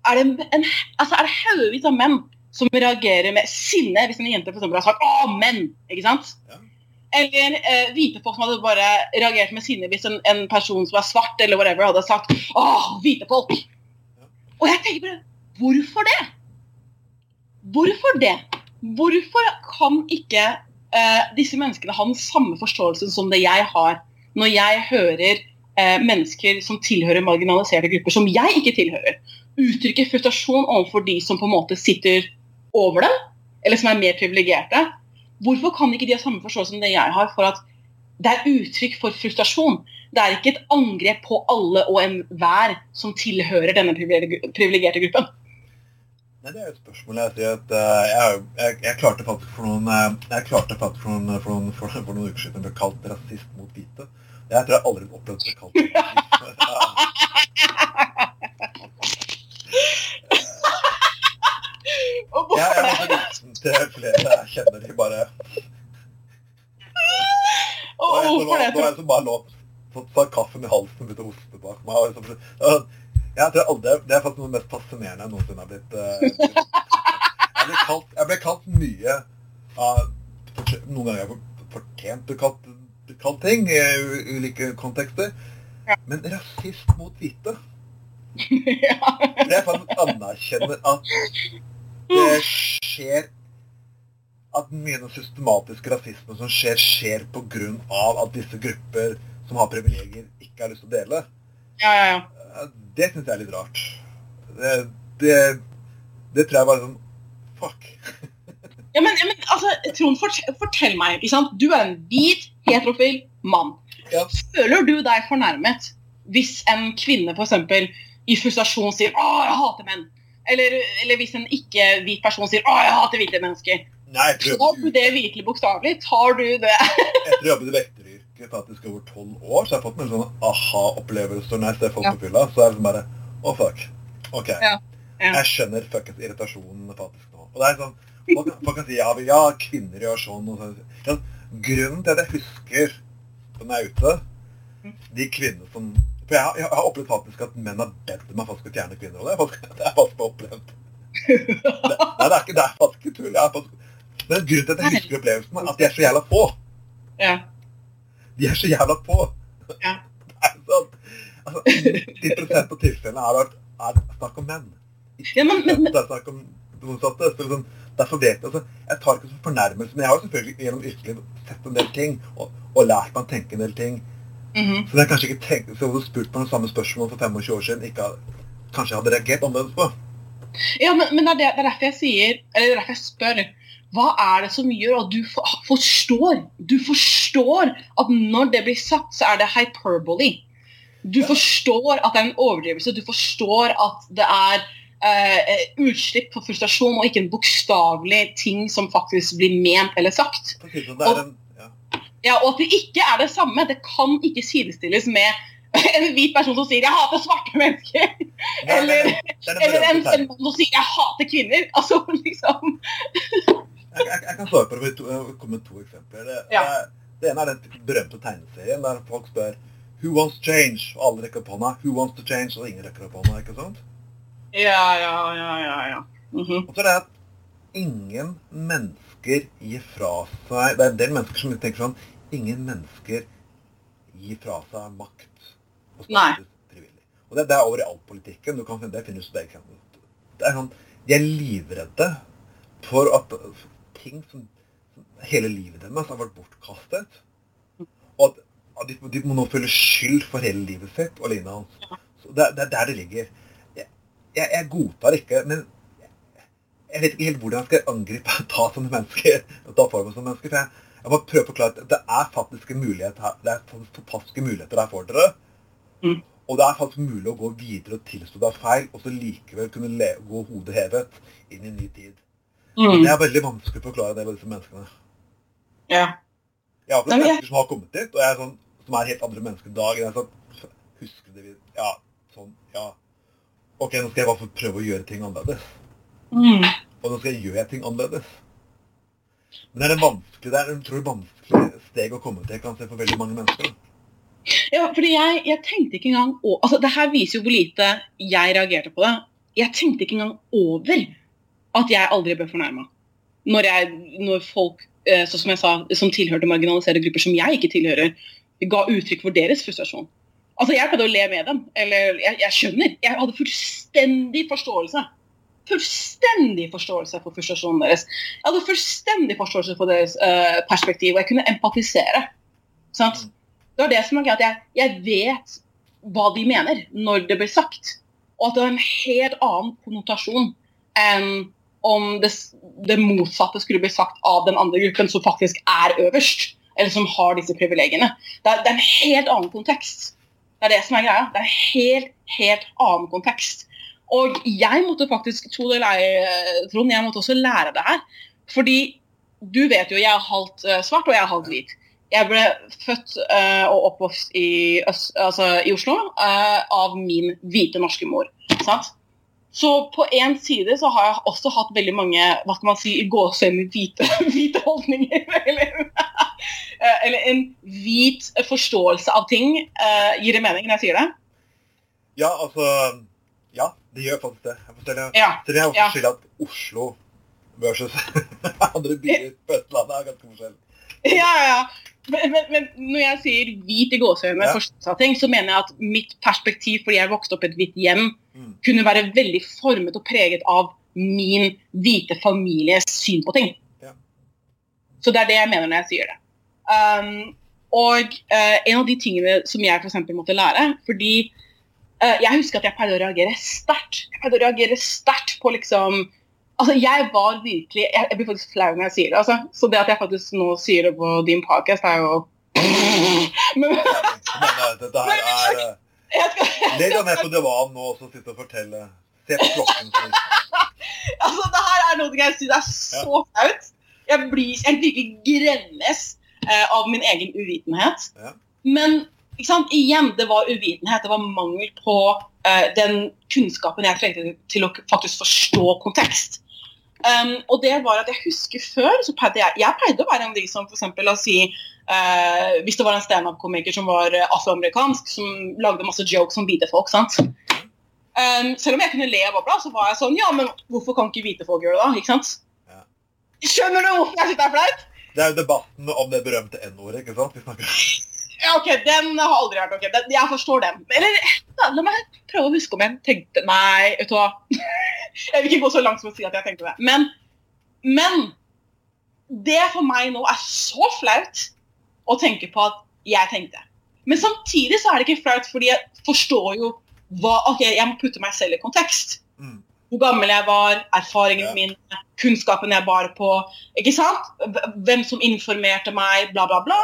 er det, en, altså er det haugevis av menn som reagerer med sinne hvis en jente for har sagt 'å, menn'. ikke sant? Ja. Eller eh, hvite folk som hadde bare reagert med sinne hvis en, en person som er svart, eller whatever, hadde sagt 'å, hvite folk'. Og jeg tenker bare Hvorfor det? Hvorfor det? Hvorfor kan ikke eh, disse menneskene ha den samme forståelsen som det jeg har når jeg hører eh, mennesker som tilhører marginaliserte grupper, som jeg ikke tilhører, uttrykke frustrasjon overfor de som på en måte sitter over det, eller som er mer privilegerte? Hvorfor kan ikke de ha samme forståelse som det jeg har for at det er uttrykk for frustrasjon? Det er ikke et angrep på alle og enhver som tilhører denne privileg- privilegerte gruppen. Nei, det er jo et spørsmål. Jeg eh, jeg, jeg, jeg klarte faktisk for noen eh, jeg klarte faktisk for noen, for noen, for, for noen uker siden å bli kalt rasist mot hvite. Jeg tror jeg aldri har opplevd å bli kalt rasist. (laughs) (laughs) (laughs) Og Ja, Jeg, jeg, det er flere jeg kjenner de bare Og, hvorfor det? nå er jeg som bare lå tar kaffen i halsen begynte å hoste bak meg. og Ja, Jeg tror aldri, Det er faktisk noe av det mest fascinerende jeg noensinne har blitt eh, Jeg ble kalt, jeg ble kalt mye av Noen ganger har jeg fortjent å bli kalt, kalt ting i u- ulike kontekster. Ja. Men rasist mot hvite (laughs) ja. Det jeg faktisk anerkjenner at det skjer At mye av den systematiske rasismen som skjer, skjer av at disse grupper som har privilegier, ikke har lyst til å dele. ja, ja, ja. Eh, Det syns jeg er litt rart. Det, det, det tror jeg var sånn Fuck. (laughs) Ja, men, men altså, Trond, fortell, fortell meg. Du er en hvit, heterofil mann. Ja. Føler du deg fornærmet hvis en kvinne eksempel, i frustrasjon sier 'Å, jeg hater menn'? Eller, eller hvis en ikke-hvit person sier 'Å, jeg hater hvite mennesker'? Nei, jeg Tar du det virkelig bokstavelig? Tar du det (laughs) Etter å ha jobbet i vekteryrket faktisk over tolv år, så har jeg fått noen sånne aha-opplevelser når jeg ser folk Ja. på fylla. Så er det bare Å, fuck. OK. Ja. Ja. Jeg skjønner fuckings irritasjonen faktisk nå. Og det er sånn Folk, folk kan si ja, ja, kvinner gjør sånn og sånn. Ja, grunnen til at jeg husker når jeg er ute, de kvinnene som For jeg, har- jeg har opplevd faktisk at menn har bedt meg faktisk å fjerne kvinner. Og det er faktisk, det er faktisk opplevd. (laughs) Det, nei, det er ikke det er faktisk ikke tull. Det er grunnen til at jeg husker opplevelsen, at de er så jævla få. Ja. De er så jævla få. Ja. (laughs) Det er sånn, altså, 90 av tilfellene er, er snakk om menn. Ja, men- men- 10% er snakk om det motsatte. Så liksom, derfor vet jeg, altså, jeg tar ikke som fornærmelse, men jeg har jo selvfølgelig gjennom yrkeslivet sett en del ting, og, og lært meg å tenke en del ting. Mhm. Så er kanskje ikke tenkt, så hadde du spurt meg det samme spørsmål for 25 år siden, ikke, kanskje jeg hadde reagert annerledes på. Ja, men, men det, er det, det er derfor jeg sier, eller det er derfor jeg spør. Hva er det som gjør at du forstår Du forstår at når det blir sagt, så er det hyperbole. Du Ja. forstår at det er en overdrivelse. Du forstår at det er eh, utslipp for frustrasjon og ikke en bokstavelig ting som faktisk blir ment eller sagt. Det det er en, ja. Og at det ikke er det samme. Det kan ikke sidestilles med (laughs) en hvit person som sier 'jeg hater svarte mennesker'. Nei, Eller- det er det er Eller en, mann som sier 'jeg hater kvinner'. (laughs) Altså, liksom. Jeg, jeg, jeg kan svare på det jeg kommer med to eksempler. Det, Ja. det, det ene er den berømte tegneserien der folk spør Who wants change? Og alle rekker opp hånda. Who wants to change? Og ingen rekker opp hånda. ikke sant? Ja, ja, ja, ja. ja. Mhm. Og så er det at ingen mennesker gir fra seg Det er en del mennesker som tenker sånn Ingen mennesker gir fra seg makt og status frivillig. Og det, det er over i all politikken. Du kan det finnes det, ikke det er sånn, De er livredde for at ting som som hele livet deres har vært bortkastet. Og at, at de, de må nå føle skyld for hele livet sitt og lignende. Det, det er der det ligger. Jeg, jeg, jeg godtar ikke, men jeg vet ikke helt hvordan jeg skal angripe ta sånne mennesker. ta for meg sånne mennesker, for jeg, jeg må prøve å forklare at det er faktisk en mulighet her, det er fantastiske muligheter her for dere. Mm. Og det er faktisk mulig å gå videre og tilstå deg feil, og så likevel kunne le, gå hodet hevet inn i en ny tid. Mm. Det er veldig vanskelig å forklare det med disse menneskene. Ja. Jeg har opplevd mennesker som har kommet dit, og jeg er sånn, som er helt andre mennesker i dag. Jeg er sånn, husker det vi, ja, sånn, ja. Ok, nå skal jeg bare få prøve å gjøre ting annerledes. Mm. Og nå skal jeg gjøre ting annerledes. Men det er en vanskelig, det er en utrolig vanskelig steg å komme til, kanskje, for veldig mange mennesker. ja, fordi jeg, jeg tenkte ikke engang å, altså Det her viser jo hvor lite jeg reagerte på det. Jeg tenkte ikke engang over at jeg aldri ble fornærma. Når, når folk eh, sånn som jeg sa, som tilhørte marginaliserte grupper som jeg ikke tilhører, ga uttrykk for deres frustrasjon. Altså, Jeg pleide å le med dem. Eller jeg, jeg skjønner. Jeg hadde fullstendig forståelse. Fullstendig forståelse for frustrasjonen deres. Jeg hadde fullstendig forståelse for deres uh, perspektiv, og jeg kunne empatisere. Sant? Det var det som var greit. jeg, jeg vet hva de mener når det blir sagt. Og at det har en helt annen konnotasjon enn om det, det motsatte skulle bli sagt av den andre gruppen som faktisk er øverst, eller som har disse privilegiene. Det er, det er en helt annen kontekst. Det er det som er greia. Det er en helt, helt annen kontekst. Og jeg måtte faktisk, tro det eller ei, Trond, jeg måtte også lære det her. Fordi du vet jo, jeg er halvt eh, svart og jeg er halvt hvit. Jeg ble født uh, og oppvokst i, altså, i Oslo uh, av min hvite norske mor. Sant? Så på én side så har jeg også hatt veldig mange hva skal man si, gåsehud hvite, (laughs) hvite holdninger. (laughs) Eller, eh, eller en hvit forståelse av ting. Gir det mening når jeg sier det? Ja, altså Ja, det gjør faktisk det. Jeg forteller, Ja. Så det er også Ja. skyld at Oslo versus (laughs) andre byer på Østlandet er ganske forskjellig. Ja, ja. Men, men, men når jeg sier hvit i gåseøyne, Ja. så mener jeg at mitt perspektiv, fordi jeg vokste opp i et hvitt hjem, Mm. kunne være veldig formet og preget av min hvite families syn på ting. Ja. Så det er det jeg mener når jeg sier det. Um, og uh, en av de tingene som jeg eksempel måtte lære fordi Jeg husker at jeg pleide å reagere sterkt. Jeg pleide å reagere sterkt på liksom Altså, jeg var virkelig Jeg, jeg blir faktisk flau når jeg sier det. altså. Så det at jeg faktisk nå sier det på din podcast, er jo (laughs) Men Men eh, dette her er eh, Legg deg ned på divanen nå og så sitte og fortelle. Se på klokken. (laughs) Altså, det her er noe jeg syns er så flaut. Jeg blir jeg virkelig gremmes eh, av min egen uvitenhet. Ja. Men? Igjen, det var uvitenhet. Det var mangel på uh, den kunnskapen jeg trengte til å faktisk forstå kontekst. Um, og det var at jeg husker før så pleide jeg, jeg pleide å være en av de som for eksempel, la oss si uh, Hvis det var en standup-komiker som var eh, afroamerikansk, som lagde masse jokes om hvite folk. sant? Um, selv om jeg kunne le av bobla, så var jeg sånn Ja, men hvorfor kan ikke hvite folk gjøre det, da? Ikke sant? Ja. Skjønner du hvorfor jeg syns det er flaut? Det er jo debatten om det berømte N-ordet, ikke sant? Vi snakker Ja, ok, Den har aldri vært ok. Den, jeg forstår den. Eller la meg prøve å huske om jeg tenkte Nei, vet du hva. (laughs) Jeg vil ikke gå så langt som å si at jeg tenkte det. Men, men det for meg nå er så flaut å tenke på at jeg tenkte. Men samtidig så er det ikke flaut, fordi jeg forstår jo hva Ok, jeg må putte meg selv i kontekst. mm. Hvor gammel jeg var, erfaringen Ja. min, kunnskapen jeg bar på. ikke sant? Hvem som informerte meg, bla, bla, bla.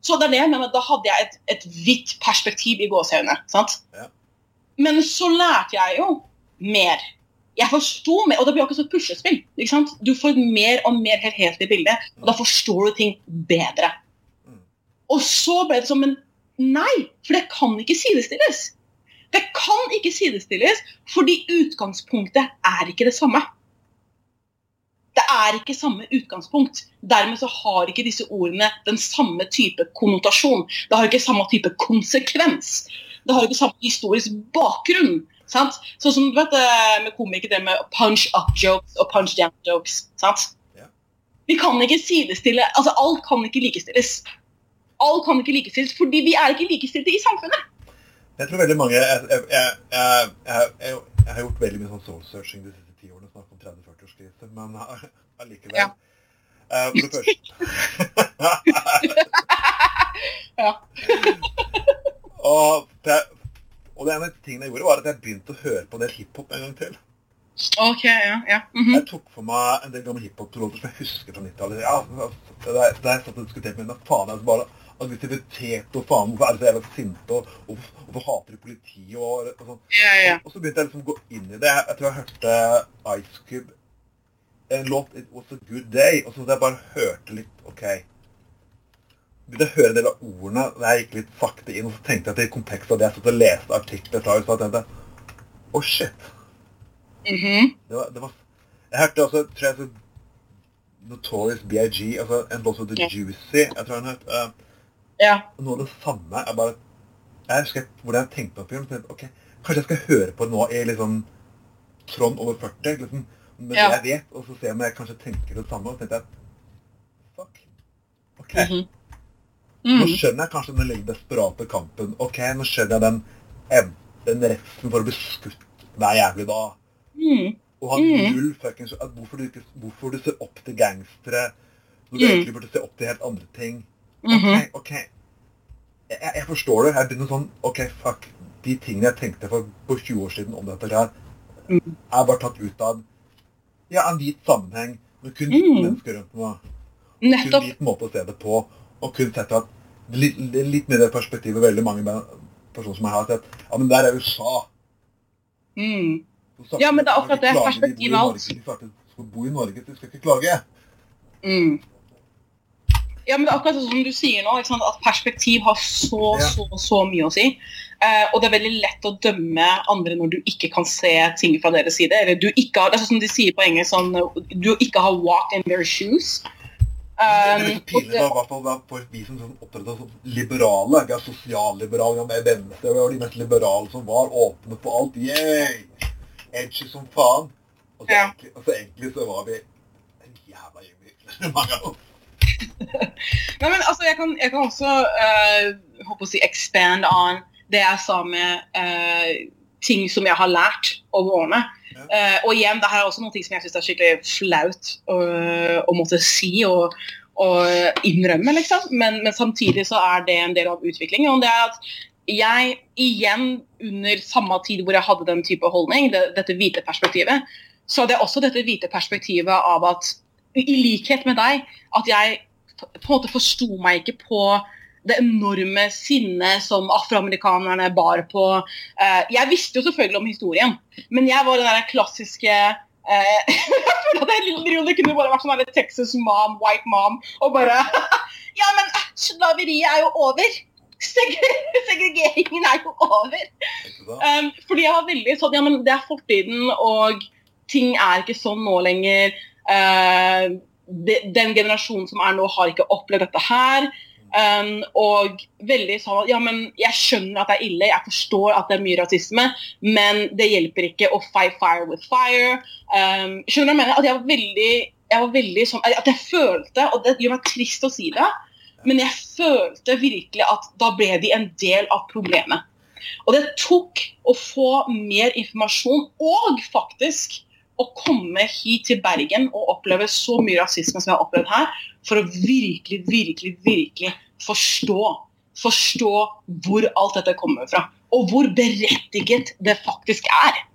Så det er det jeg mener, da hadde jeg et, et hvitt perspektiv i gåseøynene. Ja. Men så lærte jeg jo mer. Jeg forsto mer, og det blir akkurat som puslespill. ikke sant? Du får et mer og mer helhetlig bilde, og da forstår du ting bedre. Mm. Og så ble det som en nei, for det kan ikke sidestilles. Det kan ikke sidestilles, fordi utgangspunktet er ikke det samme. Det er ikke samme utgangspunkt. Dermed så har ikke disse ordene den samme type konnotasjon. Det har ikke samme type konsekvens. Det har ikke samme historisk bakgrunn. Sant? Sånn som du vet eh, med komikere, det med punch up jokes og punch down jokes. Sant? Vi kan ikke sidestille altså Alt kan ikke likestilles. Alt kan ikke likestilles fordi vi er ikke likestilte i samfunnet. Jeg tror veldig mange jeg, jeg, jeg, jeg har gjort veldig mye sånn soul-searching de siste ti årene. Snakk om 30-40-årskrise, men (laughs) allikevel. Ja. Uh, for det første (laughs) Ja. (laughs) og, det, og det ene av tingene jeg gjorde, var at jeg begynte å høre på en del hiphop en gang til. Ok, ja. ja. mhm. Jeg tok for meg en del gamle hiphop-låter som jeg husker fra 90-tallet. Ja, da jeg satt jeg og diskuterte med henne, faen, altså bare aggressivitet og faen, hvorfor er de så jævla sinte, og, og hvorfor- hvorfor hater de politiet, og, og sånn. ja, ja. Og så begynte jeg liksom å gå inn i det. Jeg tror jeg hørte Ice Cube en låt 'It Was A Good Day', og så jeg bare hørte litt OK. Begynte å høre en del av ordene, og jeg gikk litt sakte inn, og så tenkte jeg til kontekst av det jeg satt og leste artikler fra USA, og tenkte Å, shit. Mhm. Det var, det var Jeg hørte også tror jeg, så Notorious BIG, altså en låt som heter Ja. Juicy. Jeg tror han het uh, ja. Noe av det samme. Jeg bare Jeg husker hvordan jeg tenkte på det. tenkte, ok, Kanskje jeg skal høre på det nå i liksom Trond over 40, liksom, med Ja. det jeg vet, og så se om jeg kanskje tenker det samme. Og tenkte jeg Fuck. Ok. Mhm. Nå Mhm. skjønner jeg kanskje den lille desperate kampen. Ok, nå skjønner jeg den, den redselen for å bli skutt hver jævlig dag. Mm. Og ha Mm. null fuckings hvorfor, du ikke, hvorfor du ser opp til gangstere når du Mm. egentlig burde se opp til helt andre ting. Mhm. Ok, ok. Jeg, jeg- jeg forstår det. Jeg begynner sånn Ok, fuck. De tingene jeg tenkte for, på 20 år siden om dette her, Mm. er bare tatt ut av ja, en hvit sammenheng med kun Mm. mennesker rundt meg. Kun Nettopp. hvit måte å se det på. Og kun sett at litt, litt mer det perspektivet veldig mange personer som jeg har sett Ja, men der er USA. Mm. Snakker Ja, men det er akkurat de det, perspektivet alt. De skal bo i Norge, de skal ikke klage. Mm. Ja, men det er akkurat sånn som du sier nå, at perspektiv har så, Ja. så, så mye å si. Eh, og det er veldig lett å dømme andre når du ikke kan se ting fra deres side. Eller du ikke har, det er sånn som de sier på engelsk, sånn, du ikke har walked in their shoes. Det Um, er pinlig da, hvert fall for vi som sånn opptrådte som liberale. Ikke er sosialliberale, er venstre, vi var de mest liberale som var. Åpne på alt. Yay! Edgy som faen. Og så, Ja. egentlig, og så egentlig så var vi en jævla gjeng (laughs) mange av oss. (laughs) Nei, men altså, jeg kan, jeg kan også håper å si expand on det jeg sa med eh, ting som jeg har lært over årene. Ja. Eh, og igjen, det her er også noe som jeg syns er skikkelig flaut å, å måtte si og, og innrømme, liksom. Men, men samtidig så er det en del av utviklingen. Og det er at jeg igjen, under samme tid hvor jeg hadde den type holdning, det, dette hvite perspektivet, så hadde jeg også dette hvite perspektivet av at i likhet med deg, at jeg på en måte forsto meg ikke på det enorme sinnet som afroamerikanerne bar på. Eh, jeg visste jo selvfølgelig om historien, men jeg var den der klassiske eh, (laughs) Jeg føler at jeg kunne bare vært sånn Texas mom, white mom, og bare (laughs) Ja, men eh, slaveriet er jo over! (laughs) Segregeringen er jo over! Um, fordi jeg var veldig sånn Ja, men det er fortiden, og ting er ikke sånn nå lenger. Uh, de, den generasjonen som er nå, har ikke opplevd dette her. Um, og veldig sånn Ja, men jeg skjønner at det er ille, jeg forstår at det er mye rasisme, men det hjelper ikke å fight fire with fire. Um, skjønner du hva jeg mener? At jeg var veldig, jeg var veldig sånn At jeg følte, og det gjør meg trist å si det, men jeg følte virkelig at da ble de en del av problemet. Og det tok å få mer informasjon, og faktisk å komme hit til Bergen og oppleve så mye rasisme som jeg har opplevd her, for å virkelig, virkelig, virkelig forstå. Forstå hvor alt dette kommer fra. Og hvor berettiget det faktisk er.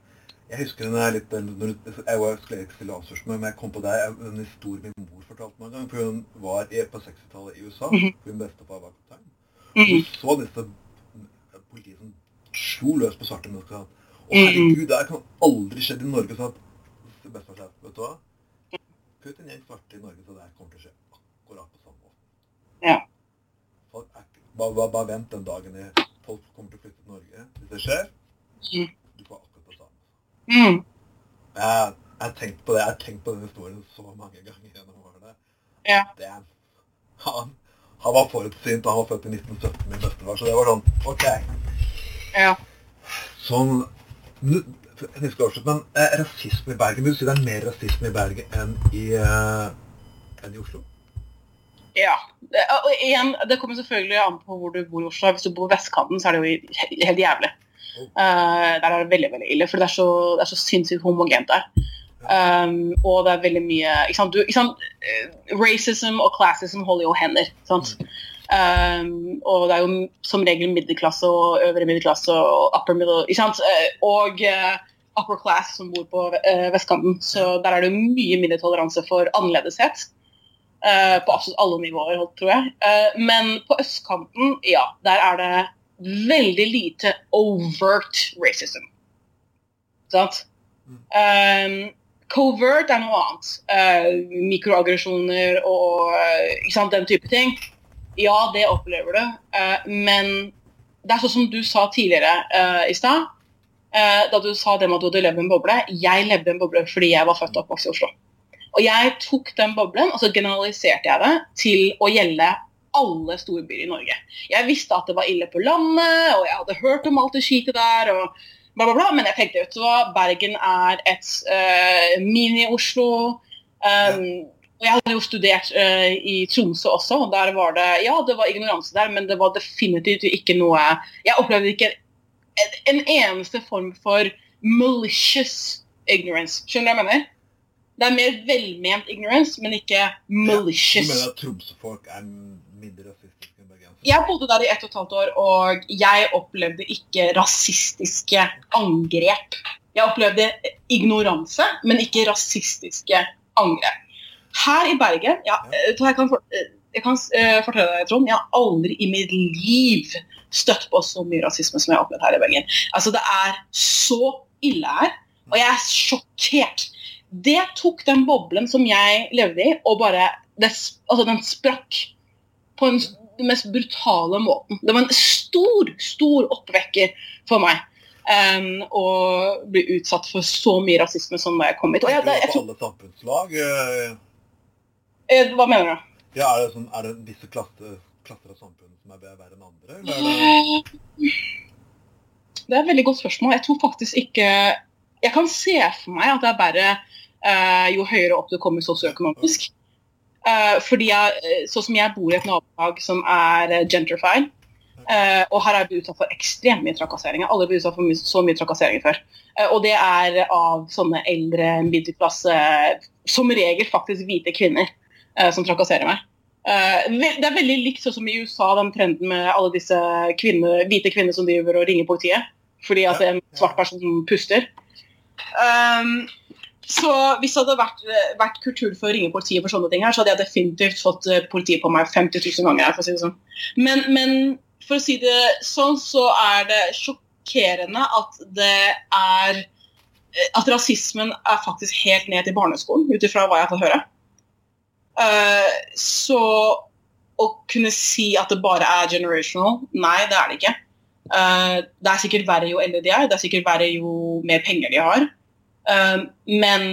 Jeg husker den er litt, Jeg var skulle egentlig stille avspørsmål, men jeg kom på deg, en historie min mor fortalte meg en gang. for Hun var på 60-tallet i USA. Mhm. for Hun bestefar var kaptein. Mhm. Hun så disse politiet som slo løs på svarte mennesker. og Å, Mhm. herregud, det her kan aldri skjedd i Norge. sånn at bestefar sa, vet du hva? Putt en gjeng svarte i Norge, så det kommer til å skje akkurat på samme måte. Ja. Folk er, bare, bare, bare vent den dagen folk kommer til å flytte til Norge. Hvis det skjer, Mhm. du får akkurat det samme. Mm. Jeg har tenkt på det, jeg har tenkt på den historien så mange ganger gjennom årene. Ja. Damn. Han, han var forutsynt, han var født i 1917, min bestefar, så det var sånn, ok. Ja. Sånn, du- avslutt, men eh, rasisme i Bergen, vil du si det er mer rasisme i Bergen enn i, eh, enn i Oslo? Ja. Det, og igjen, det kommer selvfølgelig an på hvor du bor i Oslo. Hvis du bor på vestkanten, så er det jo helt jævlig. Eh, der er det veldig veldig ille, for det er så, det er så sinnssykt homogent der. Um, og det er veldig mye ikke sant? Du, ikke sant? Eh, Racism og classism holder jo hender. Sant? Um, og det er jo som regel middelklasse og øvre middelklasse og upper middle ikke sant? Eh, Og uh, upper class som bor på uh, vestkanten. Så der er det mye mindre toleranse for annerledeshet. Uh, på absolutt alle nivåer, tror jeg. Men på østkanten, ja, der er det veldig lite overt racism. Sant? Um, covert er noe annet. Mikroaggresjoner og sant, den type ting. Ja, det opplever du. Uh, men det er sånn som du sa tidligere uh, i stad. Uh, da du sa det med at du hadde levd en boble. Jeg levde en boble fordi jeg var født og oppvokst i Oslo. Og jeg tok den boblen og så generaliserte jeg det til å gjelde alle storbyer i Norge. Jeg visste at det var ille på landet, og jeg hadde hørt om alt det skitet der. og bla, bla, bla, Men jeg tenkte vet du hva, Bergen er et uh, mini-Oslo. Um, Jeg hadde jo studert uh, i Tromsø også, og der var det ja, det var ignoranse der, men det var definitivt ikke noe Jeg opplevde ikke en, en eneste form for malicious ignorance. Skjønner du hva jeg mener? Det er mer velment ignorance, men ikke malicious. Du mener at Tromsø-folk er mindre rasistiske enn bergensere? Jeg bodde der i ett og et halvt år, og jeg opplevde ikke rasistiske angrep. Jeg opplevde ignoranse, men ikke rasistiske angrep. Her i Bergen ja, eh, Jeg kan, for- eh, jeg kan eh, fortelle deg, Trond, jeg har aldri i mitt liv støtt på så mye rasisme som jeg har opplevd her i Bergen. Altså, Det er så ille her, og jeg er sjokkert. Det tok den boblen som jeg levde i, og bare det, altså Den sprakk på en, den mest brutale måten. Det var en stor, stor oppvekker for meg. Um, og bli utsatt for så mye rasisme som da jeg kom hit. Og jeg, det, jeg jeg, jeg, samfunnslag? Eh, eh, hva mener du? Ja, er det, sånn, er det visse klasser, klasser av samfunnet som er verre enn andre? Eller er det... Er et veldig godt spørsmål. Jeg tror faktisk ikke Jeg kan se for meg at det er bare eh, jo høyere opp du kommer sosioøkonomisk. Eh, fordi jeg, eh, sånn som jeg bor i et nabolag som er eh, gentrified, eh, og her er jeg utsatt for ekstremt mye trakassering. Jeg har aldri blitt utsatt for my så mye trakassering før. Eh, og det er av sånne eldre middelklasse, som regel faktisk hvite kvinner, eh, som trakasserer meg. Eh, det er veldig likt sånn som i USA, den trenden med alle disse kvinner, hvite kvinner som driver og ringer politiet fordi at en svart person puster. Um, så hvis det hadde vært, vært kultur for å ringe politiet for sånne ting her, så hadde jeg definitivt fått eh, politiet på meg 50 000 ganger. for å si det sånn. Men, men for å si det sånn, så er det sjokkerende at det er eh, At rasismen er faktisk helt ned til barneskolen, ut ifra hva jeg har fått høre. Eh, så å kunne si at det bare er generational, nei, det er det ikke. Eh, det er sikkert verre jo eldre de er, det er sikkert verre jo mer penger de har. Eh, men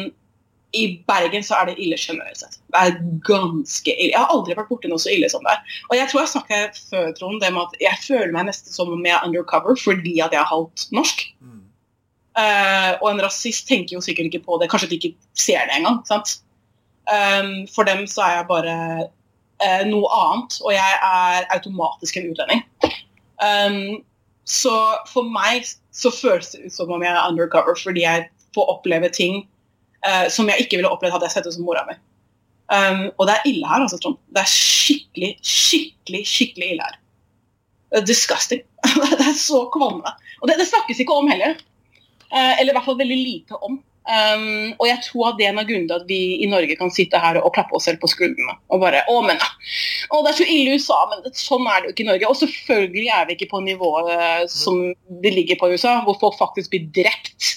i Bergen så er det ille generelt sett. Det er ganske ille. Jeg har aldri vært borti noe så ille som det. Og jeg tror jeg snakket før, Trond, det med at jeg føler meg nesten som om jeg er undercover fordi at jeg er halvt norsk. Mm. Eh, og en rasist tenker jo sikkert ikke på det, kanskje de ikke ser det engang. sant? Um, for dem så er jeg bare uh, noe annet, og jeg er automatisk en utlending. Um, så for meg så føles det ut som om jeg er undercover fordi jeg får oppleve ting uh, som jeg ikke ville opplevd hadde jeg sett ut som mora mi. Um, og det er ille her, altså, Trond. Det er skikkelig, skikkelig, skikkelig ille her. Er disgusting. (laughs) det er så kvalmende. Og det, det snakkes ikke om heller. Uh, eller i hvert fall veldig lite om. Um, og jeg tror at det er en av grunnene til at vi i Norge kan sitte her og klappe oss selv på skuldrene. Og bare Å, men å, det er så ille i USA, men sånn er det jo ikke i Norge. Og selvfølgelig er vi ikke på nivået eh, som det ligger på i USA, hvor folk faktisk blir drept.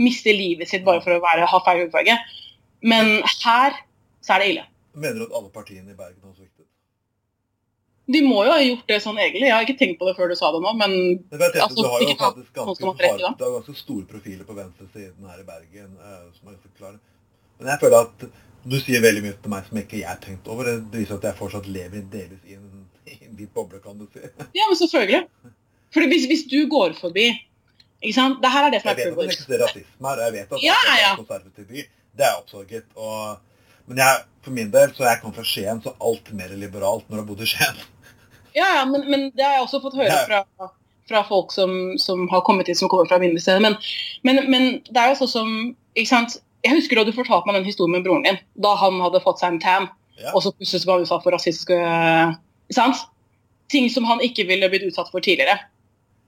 Mister livet sitt bare for å være, ha feil hudfarge. Men her så er det ille. Mener du at alle partiene i Bergen sviktet? De må jo ha gjort det sånn egentlig. Jeg har ikke tenkt på det før du sa det nå, men Jeg vet, Altså, du har jo faktisk ganske, har har, ganske store profiler på venstresiden her i Bergen. uh, som er ganske klare. Men jeg føler at du sier veldig mye til meg som ikke jeg har tenkt over. Det det viser at jeg fortsatt lever delvis i en, (laughs) i en hvit boble, kan du si. Ja, men selvfølgelig. Fordi hvis, hvis du går forbi ikke sant? Det her er det som Jeg er vet at det eksisterer rasisme her, og jeg vet at Ja, det er ja. konservativ by. Det er oppsorget. Og, men jeg, for min del, så jeg kommet fra Skien, så alt mer liberalt når du har bodd i Skien. Ja, ja, men, men det har jeg også fått høre fra, fra folk som, som har kommet hit som kommer fra mindre steder. Men, men, men det er jo sånn som ikke sant? Jeg husker da du fortalte meg den historien med broren din. Da han hadde fått seg en tan, Ja. og så plutselig var han utsatt for rasistiske sant? Ting som han ikke ville blitt utsatt for tidligere.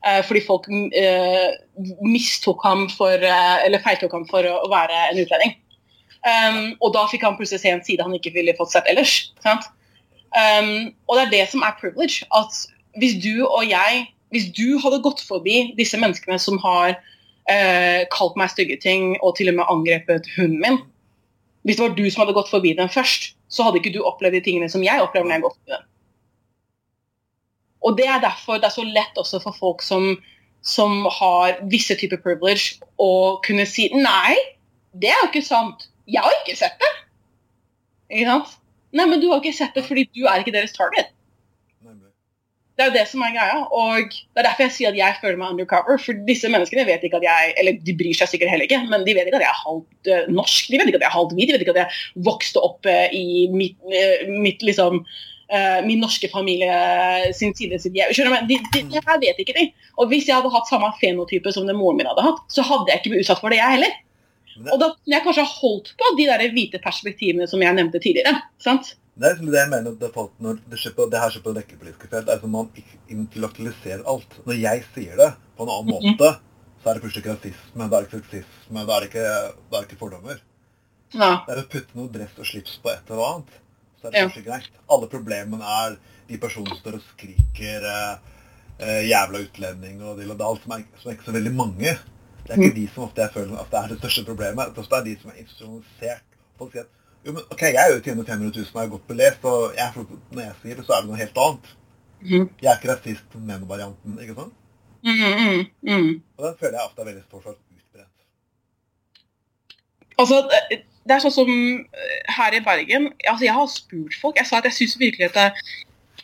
Eh, fordi folk eh, mistok ham for eh, Eller feiltok ham for å, å være en utlending. Um, og da fikk han plutselig se en side han ikke ville fått sett ellers. Sant? Um, og det er det som er privilege. At hvis du og jeg Hvis du hadde gått forbi disse menneskene som har uh, kalt meg stygge ting og til og med angrepet hunden min Hvis det var du som hadde gått forbi dem først, så hadde ikke du opplevd de tingene som jeg opplever når jeg går forbi dem. Og det er derfor det er så lett også for folk som, som har visse typer privilege, å kunne si nei, det er jo ikke sant. Jeg har ikke sett det. Ikke sant? Nei, men du har ikke sett det fordi du er ikke deres target. Det er jo det som er greia. Og det er derfor jeg sier at jeg føler meg undercover. For disse menneskene vet ikke at jeg Eller de bryr seg sikkert heller ikke, men de vet ikke at jeg er halvt eh, norsk. De vet ikke at jeg er halvt hvit. De vet ikke at jeg vokste opp eh, i mitt, eh, mitt liksom min norske familie sin side. Sin, jeg, skjønner du? De, de, her vet ikke de. Og hvis jeg hadde hatt samme fenotype som den moren min hadde hatt, så hadde jeg ikke blitt utsatt for det, jeg heller. Og da kunne jeg kanskje ha holdt på de der hvite perspektivene som jeg nevnte tidligere. sant? det er liksom det jeg mener at det, falt når det, skjer på, det her skjer på det dekkepolitiske felt. Det er som man ikke intellektualiserer alt. Når jeg sier det på en annen Mhm. måte, så er det plutselig ikke rasisme, det er ikke sexisme, det er det ikke, da er ikke fordommer. Ja. Det er å putte noe dress og slips på et eller annet. Så er det Ja. greit. Alle problemene er de personene som står og skriker eh, eh, 'jævla utlending' og og dall, som er, som er ikke så veldig mange. Det er ikke de som ofte jeg føler at det er det største problemet. Det er de som er institusjonalisert. Folk sier at Jo, men ok, Jeg er jo tjener 500 000 og er godt belest, og jeg, når jeg sier det, så er det noe helt annet. Mhm. Jeg er ikke rasist med varianten, ikke sant? Mm, mm, mm. Og den føler jeg ofte er veldig fortsatt utbredt. Altså, det- det er sånn som eh, her i Bergen altså Jeg har spurt folk. Jeg sa at jeg syns virkelig at jeg,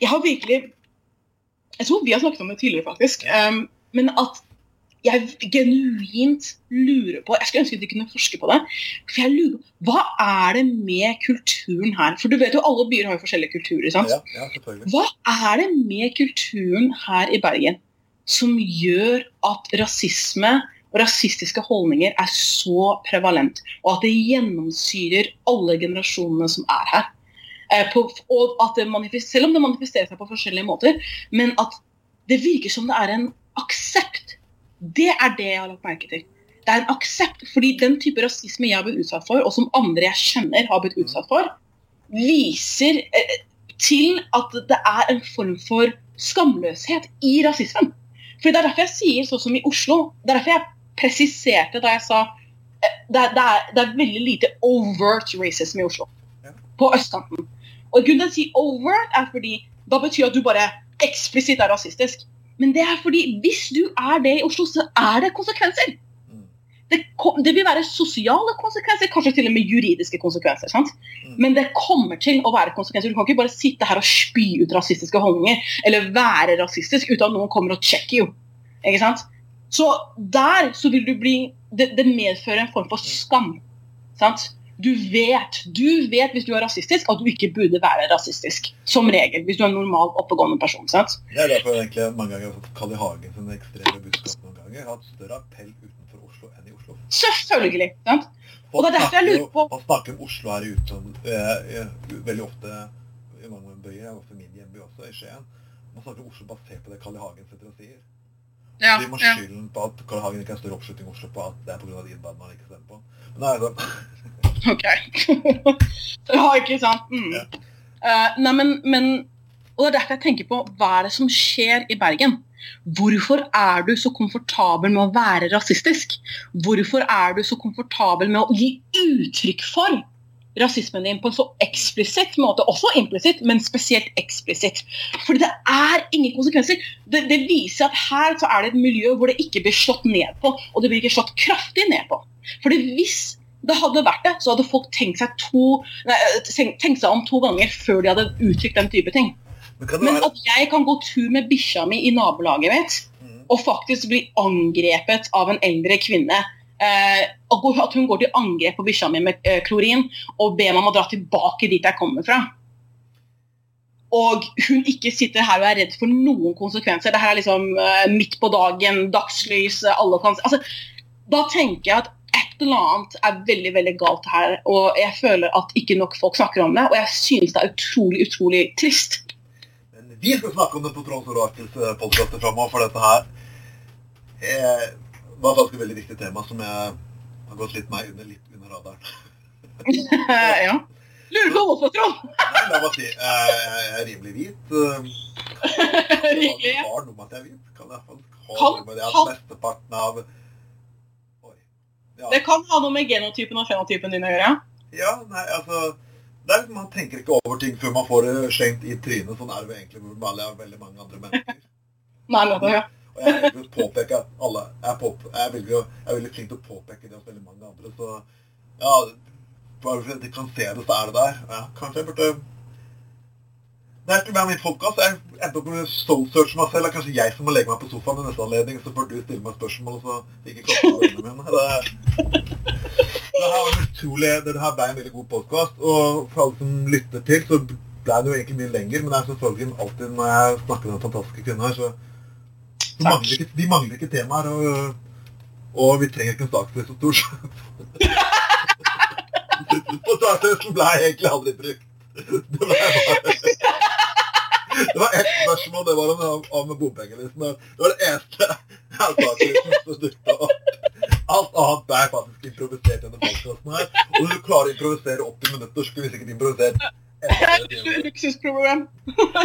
Jeg har virkelig Jeg tror vi har snakket om det tidligere, faktisk. Um, men at jeg genuint lurer på Jeg skulle ønske vi kunne forske på det. For jeg lurer på, Hva er det med kulturen her? For du vet jo alle byer har jo forskjellige kulturer. sant? Ja, ja. Hva er det med kulturen her i Bergen som gjør at rasisme og rasistiske holdninger er så prevalent, og at det gjennomsyrer alle generasjonene som er her? Eh, på, og at det selv om det manifesterer seg på forskjellige måter, men at det virker som det er en aksept. Det er det jeg har lagt merke til. Det er en aksept, fordi den type rasisme jeg har blitt utsatt for, og som andre jeg kjenner har blitt utsatt for, viser eh, til at det er en form for skamløshet i rasismen. For Det er derfor jeg sier sånn som i Oslo. Det er derfor jeg presiserte da jeg sa eh, det er, det er, det er veldig lite overt racism i Oslo. På østkanten. Og grunnen til å si overt er fordi da betyr at du bare eksplisitt er rasistisk. Men det er fordi hvis du er det i Oslo, så er det konsekvenser. Mm. Det, det vil være sosiale konsekvenser, kanskje til og med juridiske konsekvenser. sant? Mm. Men det kommer til å være konsekvenser. Du kan ikke bare sitte her og spy ut rasistiske holdninger eller være rasistisk uten at noen kommer og sjekker jo. Ikke sant? Så der så vil du bli Det, det medfører en form for skam. Sant? Du vet, du vet hvis du er rasistisk at du ikke burde være rasistisk. Som regel. Hvis du er en normal, oppegående person. sant? Det er derfor egentlig mange ganger har fått Carl I. Hagen sine ekstreme budskap noen ganger har hatt større appell utenfor Oslo enn i Oslo. Selvfølgelig. sant? Og det er derfor jeg lurer på- Man snakker om Oslo her ute eh, veldig ofte i mange bøyer, også i min hjemby også, i Skien. Man snakker om Oslo basert på det Carl I. Hagen sitter og sier. Ja, De må ja. på at Karl Hagen ikke har større oppslutning i Oslo på at det er pga. innvandrerne ikke stemmer på. Men da er det sånn (laughs) (laughs) Ok. (laughs) ja, ikke sant? Mm. Ja. Uh, nei, men, men Og det er derfor jeg tenker på hva er det som skjer i Bergen? Hvorfor er du så komfortabel med å være rasistisk? Hvorfor er du så komfortabel med å gi uttrykk for rasismen din på en så eksplisitt måte? Også implisitt, men spesielt eksplisitt. Fordi det er ingen konsekvenser. Det, det viser at her så er det et miljø hvor det ikke blir slått ned på, og det blir ikke slått kraftig ned på. Fordi hvis det hadde vært det, så hadde folk tenkt seg, to, nei, tenkt seg om to ganger før de hadde uttrykt den type ting. Men Men at jeg kan gå tur med bikkja mi i nabolaget mitt, Mm. og faktisk bli angrepet av en eldre kvinne eh, At hun går til angrep på bikkja mi med eh, klorin og ber meg om å dra tilbake dit jeg kommer fra. Og hun ikke sitter her og er redd for noen konsekvenser. Det her er liksom eh, midt på dagen, dagslys, alle kan altså, Da tenker jeg at et eller annet er veldig veldig galt her. Og jeg føler at ikke nok folk snakker om det. Og jeg synes det er utrolig, utrolig trist. Men vi skal snakke om det på Trolls Orakels podkaster framover, for dette her eh, var faktisk et veldig viktig tema som jeg har gått litt meg under, litt under radaren. (laughs) ja. Lurer på hvorfor, Trond. (laughs) Nei, la meg si, jeg er rimelig hvit. (laughs) Rimelig. Har noe med at jeg er hvit. Kan jeg ha noe med det at mesteparten av. Ja, Det kan ha noe med genotypen og fenotypen din å gjøre. ja nei, altså det er, Man tenker ikke over ting før man får det slengt i trynet. Sånn er det egentlig med veldig, veldig mange andre mennesker. (laughs) Nei, men, ja. Og jeg vil påpeke alle jeg, på, jeg, vil jo jeg er veldig flink til å påpeke det hos veldig mange andre. Så ja, bare for at de kan se det, så er det der. Ja, kanskje jeg burde Det er ikke være min podkast. Jeg endte opp med å soul-searche meg selv. Det er kanskje jeg som må legge meg på sofaen i neste anledning, så får du stille meg spørsmål, så ikke meg vennene mine. Det, det her var utrolig Det her ble en veldig god podkast, og for alle som lytter til, så ble det jo egentlig mye lenger, men det er selvfølgelig alltid når jeg snakker med fantastiske kvinner, så de mangler ikke, de mangler ikke temaer, og, og vi trenger ikke en saksresultor. (laughs) På saksresultoren ble jeg egentlig aldri brukt. Det ble bare... Det var ett spørsmål, det var om, om bompengelisten. og Det var det eneste saksresultoren som dukka opp. Alt annet er faktisk improvisert gjennom podkasten her. Og når du klarer å improvisere 80 minutter, skulle vi sikkert improvisert. Luksusprogram.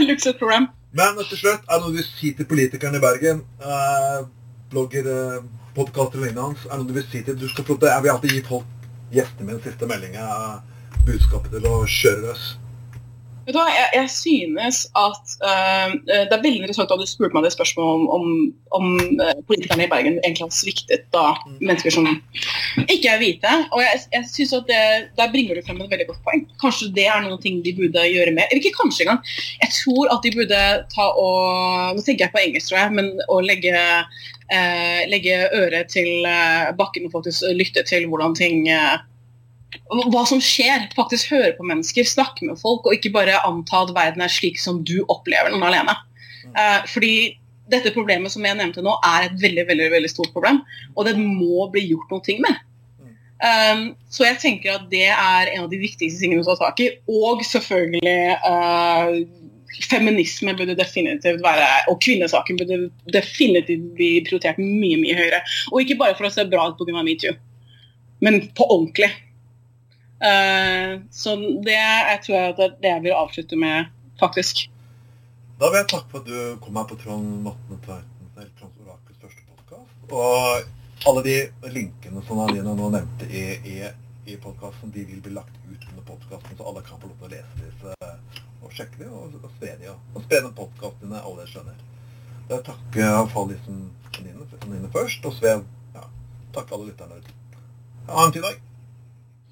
Luksusprogram. (laughs) Men til slutt, er det noe du vil si til politikerne i Bergen? Eh, blogger, eh, podkaster og lignende hans. Er det noe du vil si til Du skal Jeg vil alltid gi folk gjestene mine siste melding. eh, budskapet til å kjøre løs. Vet du hva, jeg, jeg synes at uh, Det er veldig interessant at du spurte meg det spørsmålet om, om, om uh, politikerne i Bergen egentlig har sviktet da mennesker som ikke er hvite. Og jeg, jeg synes at det, Der bringer du frem et veldig godt poeng. Kanskje det er noen ting de burde gjøre mer. Eller ikke kanskje engang. Jeg tror at de burde ta og Nå tenker jeg på engelsk, tror jeg, men å legge, uh, legge øret til bakken og faktisk lytte til hvordan ting hva som skjer. Faktisk høre på mennesker, snakke med folk, og ikke bare anta at verden er slik som du opplever den alene. Uh, fordi dette problemet som jeg nevnte nå, er et veldig veldig, veldig stort problem, og det må bli gjort noe med. Um, så jeg tenker at det er en av de viktigste tingene å ta tak i. Og selvfølgelig uh, feminisme burde definitivt være, og kvinnesaken burde definitivt bli prioritert mye mye høyere. Og ikke bare for å se bra ut pga. metoo, men på ordentlig. Uh, så det jeg tror jeg at det jeg vil avslutte med, faktisk. Da vil jeg takke for at du kom her på Trond Vatne Tveitens eller Trond Orakels første podkast. Og alle de linkene som Aline nå nevnte i, i, i podkasten, de vil bli lagt ut under podkasten, så alle kan få lov til å lese disse og sjekke dem og, og spre dem. Og spre den podkastene alle skjønner. Da vil jeg iallfall liksom venninnene først, og så vil ja, takke alle lytterne. Ha en fin dag.